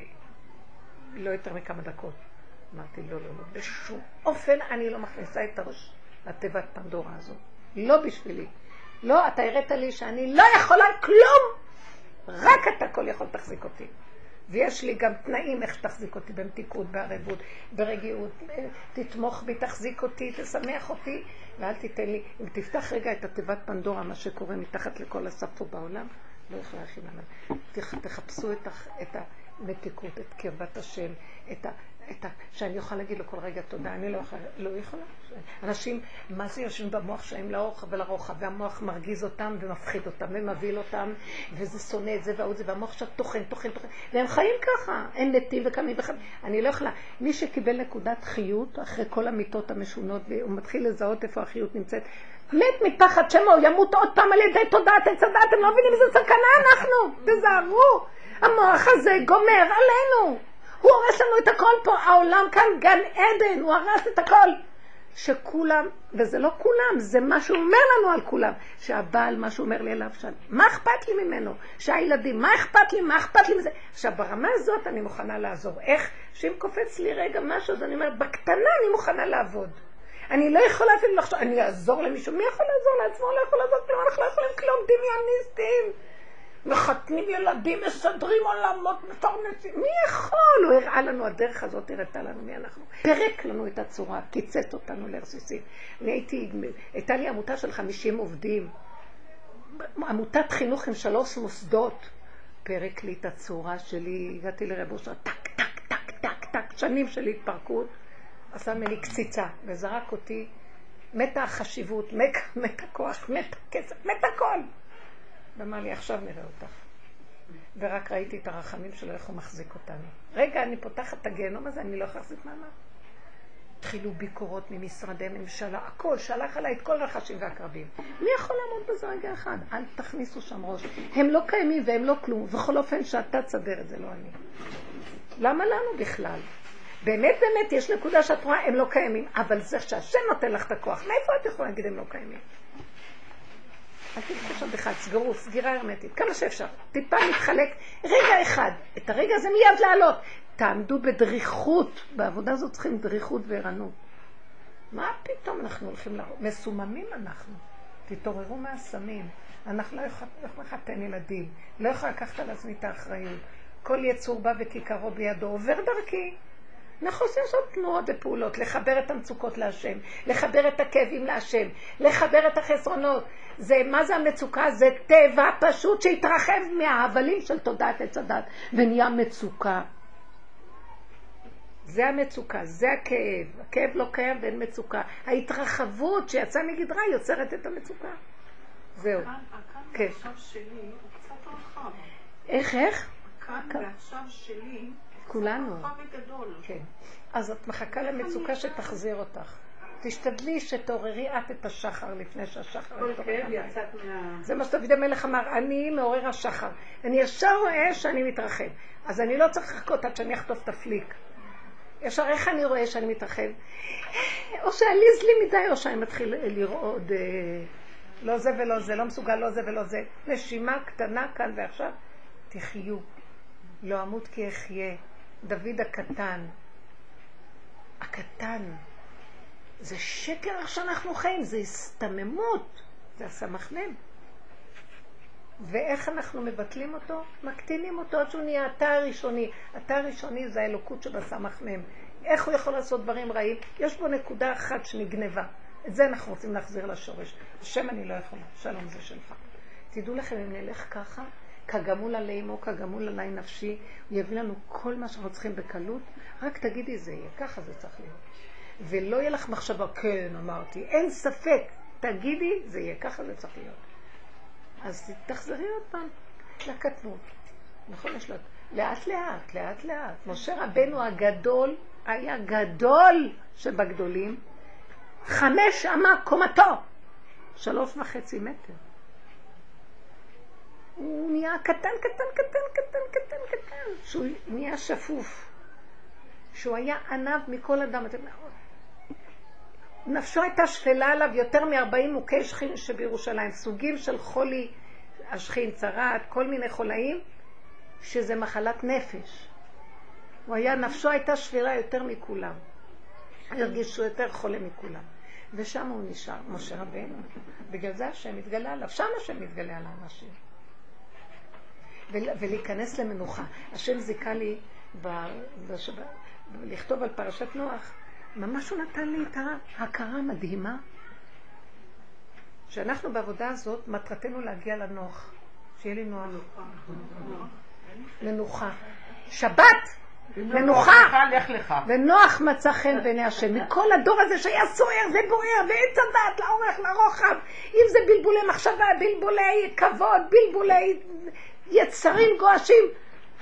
לא יותר מכמה דקות. אמרתי, לא, לא, לא, בשום אופן אני לא מכניסה את הראש לתיבת פנדורה הזו. לא בשבילי. לא, אתה הראת לי שאני לא יכולה כלום. רק אתה כל יכול תחזיק אותי. ויש לי גם תנאים איך שתחזיק אותי במתיקות, בערבות, ברגיעות. תתמוך בי, תחזיק אותי, תשמח אותי, ואל תיתן לי, אם תפתח רגע את התיבת פנדורה, מה שקורה מתחת לכל הסף פה בעולם, לא יכולה להכין עליו. תחפשו את, את המתיקות, את קרבת השם, את ה... את ה... שאני אוכל להגיד לו כל רגע תודה, אני לא יכולה, לא יכולה. אנשים, מה זה יושבים במוח שלהם לאורך ולרוחב, והמוח מרגיז אותם ומפחיד אותם ומבהיל אותם, וזה שונא את זה והוא זה, והמוח עכשיו טוחן, טוחן, טוחן, והם חיים ככה, הם מתים וקמים וחיים. אני לא יכולה. מי שקיבל נקודת חיות אחרי כל המיטות המשונות, והוא מתחיל לזהות איפה החיות נמצאת, מת מפחד שמו, ימות עוד פעם על ידי תודעת עץ הדת, אתם לא מבינים איזה סכנה אנחנו, תזהרו. המוח הזה גומר עלינו. הוא הרס לנו את הכל פה, העולם כאן גן עדן, הוא הרס את הכל. שכולם, וזה לא כולם, זה מה שהוא אומר לנו על כולם, שהבעל, מה שהוא אומר לי עליו שם, מה אכפת לי ממנו? שהילדים, מה אכפת לי, מה אכפת לי מזה? עכשיו, ברמה הזאת אני מוכנה לעזור. איך? שאם קופץ לי רגע משהו, אז אני אומרת, בקטנה אני מוכנה לעבוד. אני לא יכולה אפילו לחשוב, אני אעזור למישהו, מי יכול לעזור לעצמו? לא יכול לעזור כלום, אנחנו לא יכולים כלום, דמיוניסטים. מחתנים ילדים, מסדרים עולמות, מפרנסים. מי יכול? הוא הראה לנו, הדרך הזאת הראתה לנו מי אנחנו. פירק לנו את הצורה, קיצץ אותנו לרסיסים. אני הייתי, הייתה לי עמותה של 50 עובדים. עמותת חינוך עם שלוש מוסדות. פירק לי את הצורה שלי, הגעתי לרב טק, טק, טק, טק, טק, שנים של התפרקות. עשה ממני קציצה וזרק אותי מתה החשיבות, מת הכוח, מת הכסף, מת הכל. ואמר לי, עכשיו נראה אותך. ורק ראיתי את הרחמים שלו, איך הוא מחזיק אותנו. רגע, אני פותחת את הגיהנום הזה, אני לא יכולה להחזיק מעמד. התחילו ביקורות ממשרדי ממשלה, הכל, שלח עליי את כל החשים והקרבים. מי יכול לעמוד בזה רגע אחד? אל תכניסו שם ראש. הם לא קיימים והם לא כלום. בכל אופן, שאתה תסדר את זה, לא אני. למה לנו בכלל? באמת באמת יש נקודה שאת רואה, הם לא קיימים, אבל זה שהשם נותן לך את הכוח, מאיפה את יכולה להגיד הם לא קיימים? אל תלכו שם בכלל, סגרו, סגירה הרמטית, כמה שאפשר. טיפה מתחלק, רגע אחד, את הרגע הזה מיד לעלות. תעמדו בדריכות, בעבודה הזאת צריכים דריכות וערנות. מה פתאום אנחנו הולכים ל... מסוממים אנחנו. תתעוררו מהסמים. אנחנו לא יכולים לחתן ילדים, לא יכולים לקחת על עצמי את האחריות. כל יצור בא וכיכרו בידו, עובר דרכי. אנחנו עושים זאת תנועות ופעולות, לחבר את המצוקות להשם, לחבר את הכאבים להשם, לחבר את החסרונות. זה, מה זה המצוקה? זה טבע פשוט שהתרחב מההבלים של תודעת עץ הדת, ונהיה מצוקה. זה המצוקה, זה הכאב. הכאב לא קיים ואין מצוקה. ההתרחבות שיצאה מגדרה יוצרת את המצוקה. זהו. הכאן כן. ועכשיו שלי הוא קצת רחב. איך, איך? הכאן ועכשיו שלי כולנו. רחב וגדול. כן. אז את מחכה למצוקה שתחזיר אותך. תשתדלי שתעוררי את את השחר לפני שהשחר יתעורר. מה... זה מה שדוד המלך אמר, אני מעורר השחר. אני ישר רואה שאני מתרחב. אז אני לא צריך לחכות עד שאני אחטוף את הפליק. ישר איך אני רואה שאני מתרחב? או שעליז לי מדי, או שאני מתחיל לרעוד, אה, לא זה ולא זה, לא מסוגל לא זה ולא זה. נשימה קטנה כאן ועכשיו, תחיו. לא אמות כי אחיה. דוד הקטן. הקטן. זה שקר איך שאנחנו חיים, זה הסתממות, זה הסמכנם. ואיך אנחנו מבטלים אותו? מקטינים אותו עד שהוא נהיה התא הראשוני. התא הראשוני זה האלוקות שבסמכנם. איך הוא יכול לעשות דברים רעים? יש בו נקודה אחת שנגנבה. את זה אנחנו רוצים להחזיר לשורש. השם אני לא יכולה, שלום זה שלך. תדעו לכם, אם נלך ככה, כגמול עלי אמו, כגמול עלי נפשי, הוא יביא לנו כל מה שאנחנו צריכים בקלות, רק תגידי זה יהיה, ככה זה צריך להיות. ולא יהיה לך מחשבה, כן, אמרתי, אין ספק, תגידי, זה יהיה, ככה זה צריך להיות. אז תחזרי עוד פעם לקטנות. נכון, יש לה... לאט לאט, לאט לאט. משה רבנו הגדול היה גדול שבגדולים, חמש אמה קומתו, שלוש וחצי מטר. הוא נהיה קטן, קטן, קטן, קטן, קטן, קטן, שהוא נהיה שפוף. שהוא היה ענב מכל אדם. אתם... נפשו הייתה שפלה עליו יותר מ-40 מוכי שכין שבירושלים, סוגים של חולי השכין, צרעת, כל מיני חולאים, שזה מחלת נפש. הוא היה, נפשו הייתה שפלה יותר מכולם. הרגיש שהוא יותר חולה מכולם. ושם הוא נשאר, משה רבנו. בגלל זה השם מתגלה עליו, שם השם מתגלה על האנשים. ולהיכנס למנוחה. השם זיכה לי ב... לכתוב על פרשת נוח, ממש הוא נתן לי את ההכרה המדהימה, שאנחנו בעבודה הזאת, מטרתנו להגיע לנוח, שיהיה לי נוח. מנוחה. שבת! מנוחה! ונוח מצא חן בעיני השם. מכל הדור הזה שהיה סוער ובוער ועץ הדת לאורך לרוחב, אם זה בלבולי מחשבה, בלבולי כבוד, בלבולי יצרים גועשים,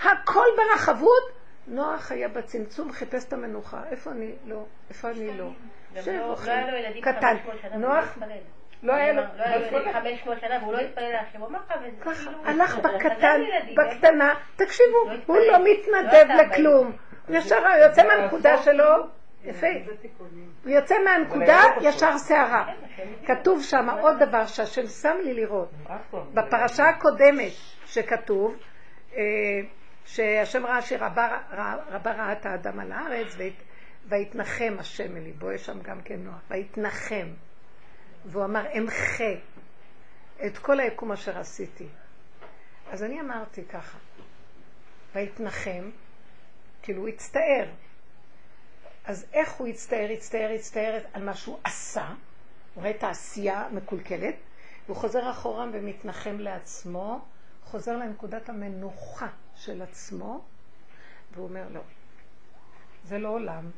הכל ברחבות, נוח היה בצמצום, חיפש את המנוחה. איפה אני לא? איפה אני לא? גם לא לא היה לו ילדים קטן. 500 שנה, והוא נוח? לא היה לו... לא היה לו ילדים 500 שנה והוא לא התפלל להשם, הוא אמר לך וזה ככה, כאילו- הלך בקטן, ילדים, בקטנה, תקשיבו, לא הוא. לא לא מתנדב לכלום. ישר יוצא מהנקודה שלו, יפה. הוא יוצא מהנקודה, ישר שערה. כתוב שם עוד דבר שהשם שם לי לראות. בפרשה הקודמת שכתוב, אה, שהשם ראה שרבה רבה ראה את האדם על הארץ, והת- ויתנחם השם אל ליבו, יש שם גם כן נוח, ויתנחם. והוא אמר, אמחה את כל היקום אשר עשיתי. אז אני אמרתי ככה, ויתנחם, כאילו הוא הצטער. אז איך הוא הצטער, הצטער, הצטער על מה שהוא עשה, הוא רואה את העשייה המקולקלת, והוא חוזר אחורה ומתנחם לעצמו, חוזר לנקודת המנוחה של עצמו, והוא אומר, לא, זה לא עולם.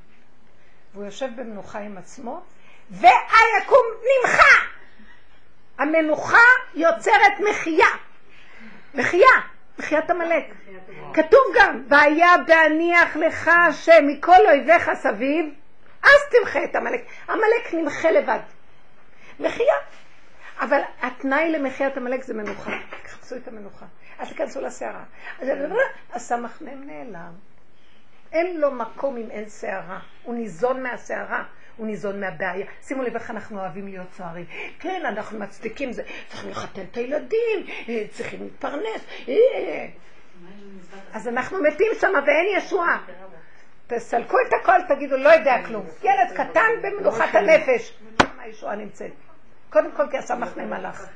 והוא יושב במנוחה עם עצמו, והיקום נמחה. המנוחה יוצרת מחייה. מחייה, מחיית עמלק. כתוב גם, והיה בהניח לך השם מכל אויביך סביב, אז תמחה את עמלק. עמלק נמחה לבד. מחייה. אבל התנאי למחיית עמלק זה מנוחה. תחפשו את המנוחה. אז תיכנסו לסערה. אז הסמך מהם נעלם. אין לו מקום אם אין סערה. הוא ניזון מהסערה. הוא ניזון מהבעיה. שימו לב איך אנחנו אוהבים להיות סוערים. כן, אנחנו מצדיקים זה. צריכים לחתן את הילדים, אה, צריכים להתפרנס. אה. אז אנחנו מתים שם ואין ישועה. תסלקו את הכל, תגידו, לא יודע כלום. ילד קטן במנוחת הנפש. שם הישועה נמצאת. קודם כל כי הסמך ממלאך.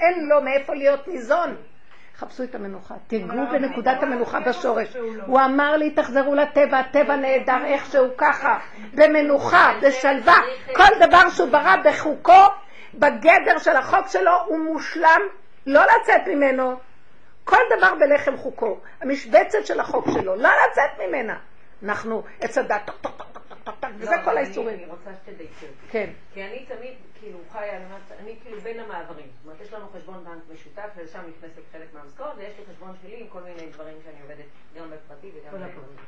אין לו מאיפה להיות ניזון. חפשו את המנוחה, תיגעו בנקודת המנוחה בשורש. הוא אמר לי, תחזרו לטבע, הטבע נהדר איכשהו ככה, במנוחה, בשלווה. כל דבר שהוא ברא בחוקו, בגדר של החוק שלו, הוא מושלם, לא לצאת ממנו. כל דבר בלחם חוקו. המשבצת של החוק שלו, לא לצאת ממנה. אנחנו עץ הדעת, טק טק טק טק טק טק, וזה כל האיסורים. אני רוצה שתדייקי אותי. כן. כי אני תמיד, כאילו, חיה, אני אני כאילו בין המעברים. זאת אומרת, יש לנו חשבון בנק משותף, ולשם נכנסת חלק מהמשכורת, ויש לי חשבון שלי עם כל מיני דברים שאני עובדת גם בפרטי וגם בפרטי.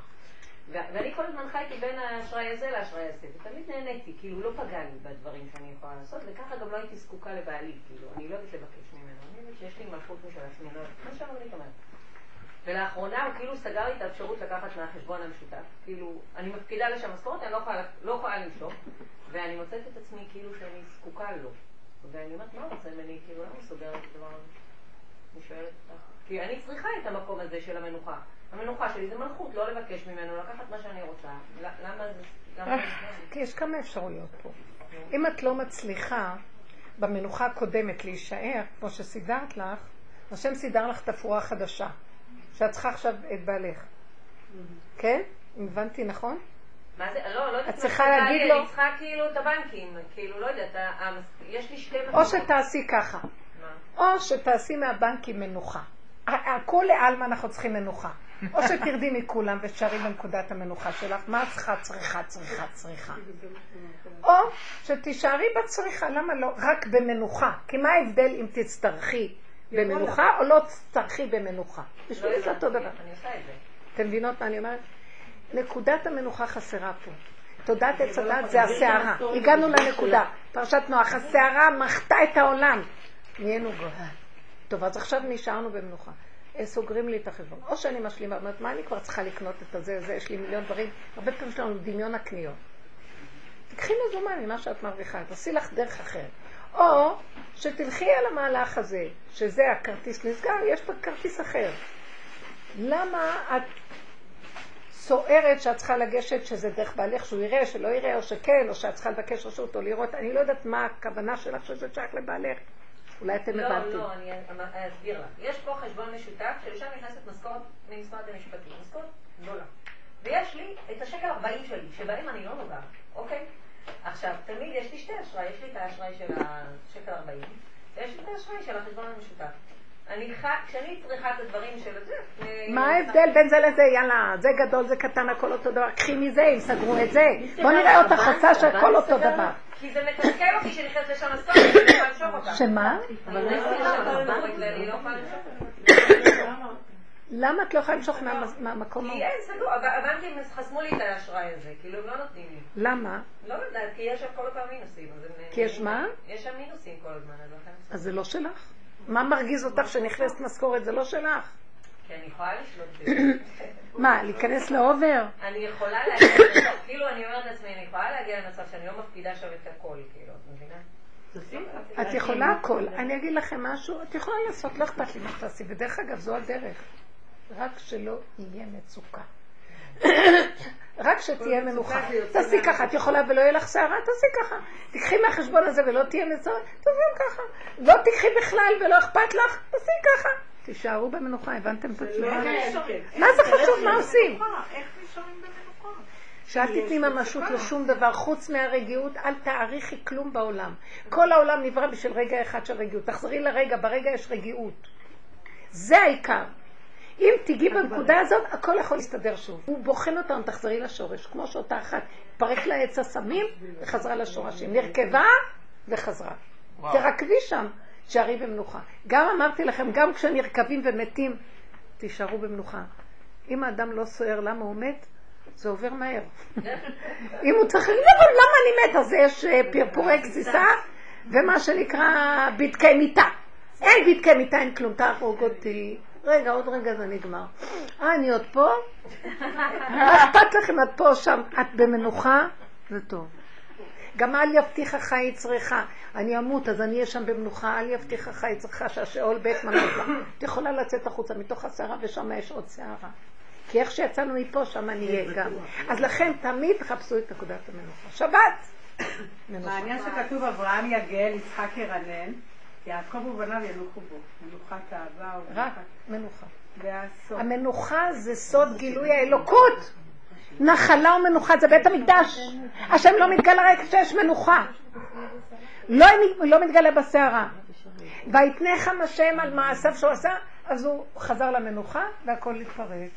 ואני כל הזמן חייתי בין האשראי הזה לאשראי הזה, ותמיד נהניתי, כאילו לא פגע לי בדברים שאני יכולה לעשות, וככה גם לא הייתי זקוקה לבעלי, כאילו, אני לא יודעת לבקש ממנו, אני יודעת שיש לי מלכות משל עצמי, לא יודעת, מה שהרבנית אומרת. ולאחרונה הוא כאילו סגר לי את האפשרות לקחת מהחשבון המשותף, כאילו, אני מפקידה לשם משכורת, אני לא יכולה, לא יכולה למשוך, ואני מוצאת את עצמי כאילו שאני זקוקה לו, ואני אומרת, מה הוא רוצה ממני, כאילו, למה הוא סוגר את הדבר הזה? אני שואלת אותך. כי אני צריכה את המקום הזה של המנוחה. המנוחה שלי זה מלכות, לא לבקש ממנו, לקחת מה שאני רוצה. למה זה... כי יש כמה אפשרויות פה. אם את לא מצליחה במנוחה הקודמת להישאר, כמו שסידרת לך, השם סידר לך תפאורה חדשה, שאת צריכה עכשיו את בעלך. כן? הבנתי נכון? מה זה? לא, לא יודעת. את צריכה להגיד לו... אני צריכה כאילו את הבנקים, כאילו, לא יודעת, יש לי שתי... או שתעשי ככה. או שתעשי מהבנקים מנוחה. הכל לעלמא אנחנו צריכים מנוחה. [LAUGHS] או שתרדי מכולם ותשארי בנקודת המנוחה שלך, מה את צריכה, צריכה, צריכה, צריכה. או שתישארי בצריכה, למה לא? רק במנוחה. כי מה ההבדל אם תצטרכי במנוחה או לא תצטרכי במנוחה? בשבילי זה אותו דבר. אתם מבינות מה אני אומרת? נקודת המנוחה חסרה פה. תודעת עץ הדת זה הסערה. הגענו לנקודה. פרשת נוח, הסערה מחתה את העולם. נהיינו גוהה. טוב, אז עכשיו נשארנו במנוחה. סוגרים לי את החשבון. או שאני משלימה, אומרת, מה אני כבר צריכה לקנות את הזה, זה, יש לי מיליון דברים. הרבה פעמים יש לנו דמיון הקניות. תקחי מזומן ממה שאת מרוויחה, תעשי לך דרך אחרת. או שתלכי על המהלך הזה, שזה הכרטיס נסגר, יש פה כרטיס אחר. למה את סוערת שאת צריכה לגשת שזה דרך בעלך, שהוא יראה, שלא יראה, או שכן, או שאת צריכה לבקש רשות או לראות, אני לא יודעת מה הכוונה שלך שזה שייך לבעלך. אולי אתם הבנתם. לא, לא, אני אסביר לך. יש פה חשבון משותף שלשם נכנסת משכורת ממשרד המשפטים, משכורת גדולה. ויש לי את השקל 40 שלי, שבהם אני לא נוגעת, אוקיי? עכשיו, תמיד יש לי שתי אשראי, יש לי את האשראי של השקל 40, ויש לי את האשראי של החשבון המשותף. אני ח... כשאני צריכה את הדברים של זה... מה ההבדל בין זה לזה? יאללה, זה גדול, זה קטן, הכל אותו דבר. קחי מזה, אם סגרו את זה. בוא נראה אותך עושה שהכל אותו דבר. כי זה מתסכל אותי שנכנסת לשם הסוף, אני לא יכולה למשוך אותה. שמה? למה את לא יכולה למשוך מהמקום כי אין, סגור, הבנקים חסמו לי את האשראי הזה, כאילו הם לא נותנים לי. למה? לא יודעת, כי יש שם כל הזמן מינוסים. כי יש מה? יש שם מינוסים כל הזמן, אז לכן... אז זה לא שלך? מה מרגיז אותך שנכנסת משכורת? זה לא שלך. כי אני יכולה לשלוט בזה. [COUGHS] מה, להיכנס לאובר? אני יכולה להגיע למצב, כאילו אני אומרת לעצמי, אני יכולה להגיע למצב שאני לא מפקידה שם את הכל, כאילו, את מבינה? את יכולה הכל. אני אגיד לכם משהו, את יכולה לעשות, לא אכפת לי מה תעשי. ודרך אגב, זו הדרך. רק שלא יהיה מצוקה. [COUGHS] רק שתהיה מנוחה. תעשי ככה, את יכולה ולא יהיה לך שערה, תעשי ככה. תקחי מהחשבון הזה ולא תהיה מצוקה, תעשי ככה. לא תקחי בכלל ולא אכפת לך, תעשי ככה. תישארו במנוחה, הבנתם את התשובה? מה זה חשוב, מה עושים? איך נשארים במנוחה? שאל תתני ממשות לשום דבר חוץ מהרגיעות, אל תעריכי כלום בעולם. כל העולם נברא בשביל רגע אחד של רגיעות. תחזרי לרגע, ברגע יש רגיעות. זה העיקר. אם תיגעי בנקודה הזאת, הכל יכול להסתדר שוב. הוא בוחן אותנו, תחזרי לשורש, כמו שאותה אחת פרק לה עץ הסמים וחזרה לשורשים. נרכבה וחזרה. תרקבי שם, תשארי במנוחה. גם אמרתי לכם, גם כשנרקבים ומתים, תישארו במנוחה. אם האדם לא סוער למה הוא מת, זה עובר מהר. [LAUGHS] אם הוא צריך להגיד, אבל למה אני מת? אז יש אה, פרפורי [LAUGHS] גסיסה ומה שנקרא בדקי מיטה. אין בדקי מיטה, אין כלום, תהרוג אותי. רגע, עוד רגע זה נגמר. אה, אני עוד פה? [LAUGHS] מה אכפת לכם? את פה, שם, את במנוחה? זה טוב. גם אל יבטיחך יצרך. אני אמות, אז אני אהיה שם במנוחה, אל יבטיחך יצרך שהשאול בית מנוחה. את יכולה לצאת החוצה מתוך הסערה ושם יש עוד סערה. כי איך שיצאנו מפה, שם אני אהיה גם. אז לכן תמיד תחפשו את נקודת המנוחה. שבת! מעניין שכתוב אברהם יגל, יצחק ירנן, יעקב ובניו ינוחו בו. מנוחת אהבה רק מנוחה. המנוחה זה סוד גילוי האלוקות. נחלה ומנוחה זה בית המקדש. השם לא מתגלה רק כשיש מנוחה. לא, לא מתגלה בסערה. ויתנכם השם על מעשיו שהוא עשה, אז הוא חזר למנוחה והכל התפרק.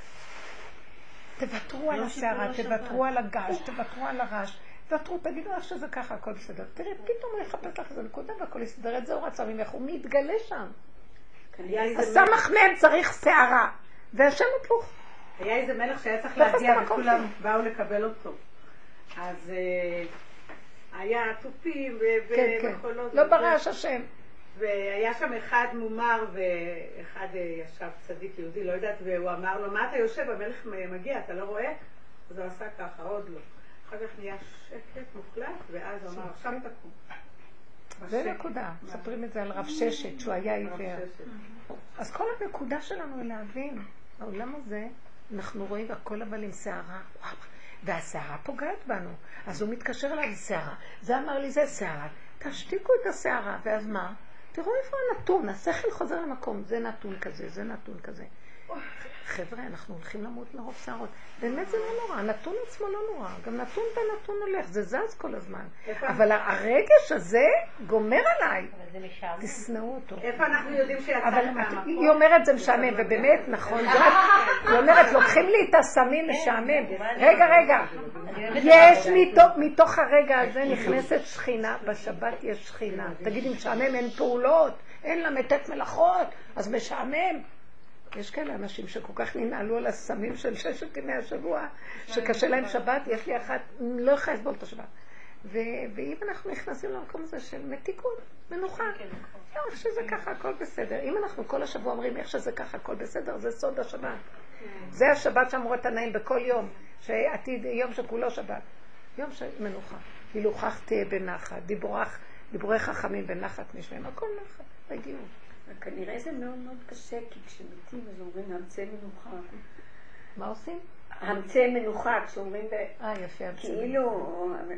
תוותרו על הסערה, תוותרו על הגש, תוותרו על הרעש. תוותרו, תגידו איך שזה ככה, הכל בסדר. תראי, פתאום הוא יחפש לך איזה נקודה והכל יסדר. את זה הוא רצה ממך, הוא מתגלה שם. הסמך מהם צריך סערה, והשם הפוך. היה איזה מלך שהיה צריך להגיע וכולם. באו לקבל אותו. אז אה, היה תופים ו- כן, כן. לא. ברעש השם. והיה שם אחד מומר ואחד אה, ישב צדיק יהודי, לא יודעת, והוא אמר לו, מה אתה יושב? המלך מגיע, אתה לא רואה? אז הוא עשה ככה, עוד לא. אחר כך נהיה שקט מוחלט, ואז הוא אמר, עכשיו תקום. זה. נקודה. מספרים את זה על רב ששת, שהוא היה עיוור. אז כל הנקודה שלנו היא להבין, העולם הזה, אנחנו רואים הכל אבל עם שערה, והשערה פוגעת בנו. אז הוא מתקשר אליי עם שערה, זה אמר לי זה שערה, תשתיקו את השערה, ואז מה? תראו איפה הנתון, השכל חוזר למקום, זה נתון כזה, זה נתון כזה. חבר'ה, אנחנו הולכים למות מרוב שערות. באמת זה לא נורא, הנתון עצמו לא נורא, גם נתון בנתון הולך, זה זז כל הזמן. אבל הרגש הזה גומר עליי. אבל זה משעמם. תשנאו אותו. איפה אנחנו יודעים שיצאנו מהמקום? היא אומרת זה משעמם, ובאמת, נכון, היא אומרת, לוקחים לי את הסמים משעמם. רגע, רגע, יש מתוך- מתוך הרגע הזה נכנסת שכינה, בשבת יש שכינה. תגידי, משעמם, אין פעולות, אין לה מתת מלאכות, אז משעמם. יש כאלה אנשים שכל כך ננעלו על הסמים של ששת ימי השבוע, שקשה להם שבת, יש לי אחת, לא יכולה לסבול את השבת. ואם אנחנו נכנסים למקום הזה של מתיקות, מנוחה, לא, איך שזה ככה, הכל בסדר. אם אנחנו כל השבוע אומרים איך שזה ככה, הכל בסדר, זה סוד השבת. זה השבת שאמרו התנאים בכל יום, שעתיד, יום שכולו שבת. יום של מנוחה. הילוכך תהיה בנחת, דיבורך, דיבורי חכמים בנחת נשמעים, הכל נחת, רגיעות. כנראה זה מאוד מאוד קשה, כי כשמתים אז אומרים המצא מנוחה. מה עושים? המצא מנוחה, כשאומרים, ב- אה, יפה, המצא כאילו,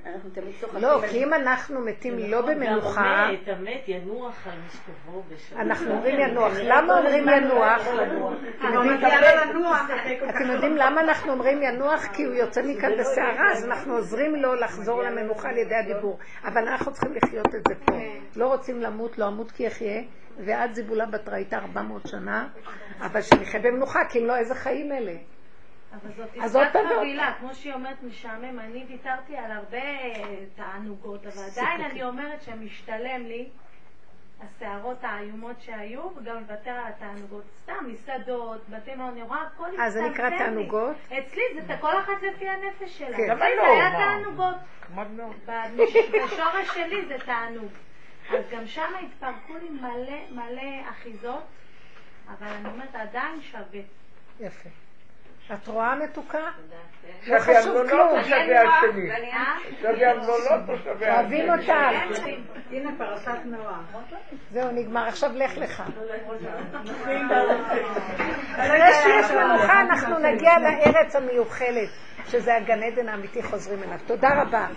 אנחנו תמיד צוחקים. לא, כי אם אנחנו מתים לא נכון, במנוחה, גם המת, המת ינוח על משכבו בשלום. אנחנו אומרים ינוח. למה אומרים ינוח? אתם אתם יודעים למה אנחנו אומרים ינוח? כי הוא יוצא מכאן בסערה, אז אנחנו עוזרים לו לחזור למנוחה על ידי הדיבור. אבל אנחנו צריכים לחיות את זה פה. לא רוצים למות, לא אמות כי אחיה, ועד זיבולה בת רהיטה 400 שנה, אבל שנחיה במנוחה, כי אם לא, איזה חיים אלה? אבל זאת אז עסקת חבילה, כמו שהיא אומרת משעמם, אני ויתרתי על הרבה תענוגות, אבל עדיין אני אומרת שמשתלם לי הסערות האיומות שהיו, וגם לוותר על התענוגות. סתם, מסעדות, בתי מלון, אני רואה הכל אה, זה נקרא. תענוגות? אצלי זה כל אחת לפי הנפש שלה. כן. אבל זה לא, היה מה? תענוגות. בשורש שלי זה תענוג. אז גם שם התפרקו לי מלא מלא אחיזות, אבל אני אומרת, עדיין שווה. יפה. את רואה מתוקה? לא שווה חשוב כלום. או שווה השני? שווה המלונות או שווה אוהבים השני? אותך. הנה פרשת נוח. זהו, נגמר, עכשיו לך לך. אחרי שיש מנוחה אנחנו נגיע לארץ המיוחלת, שזה הגן עדן האמיתי, חוזרים אליו. תודה רבה.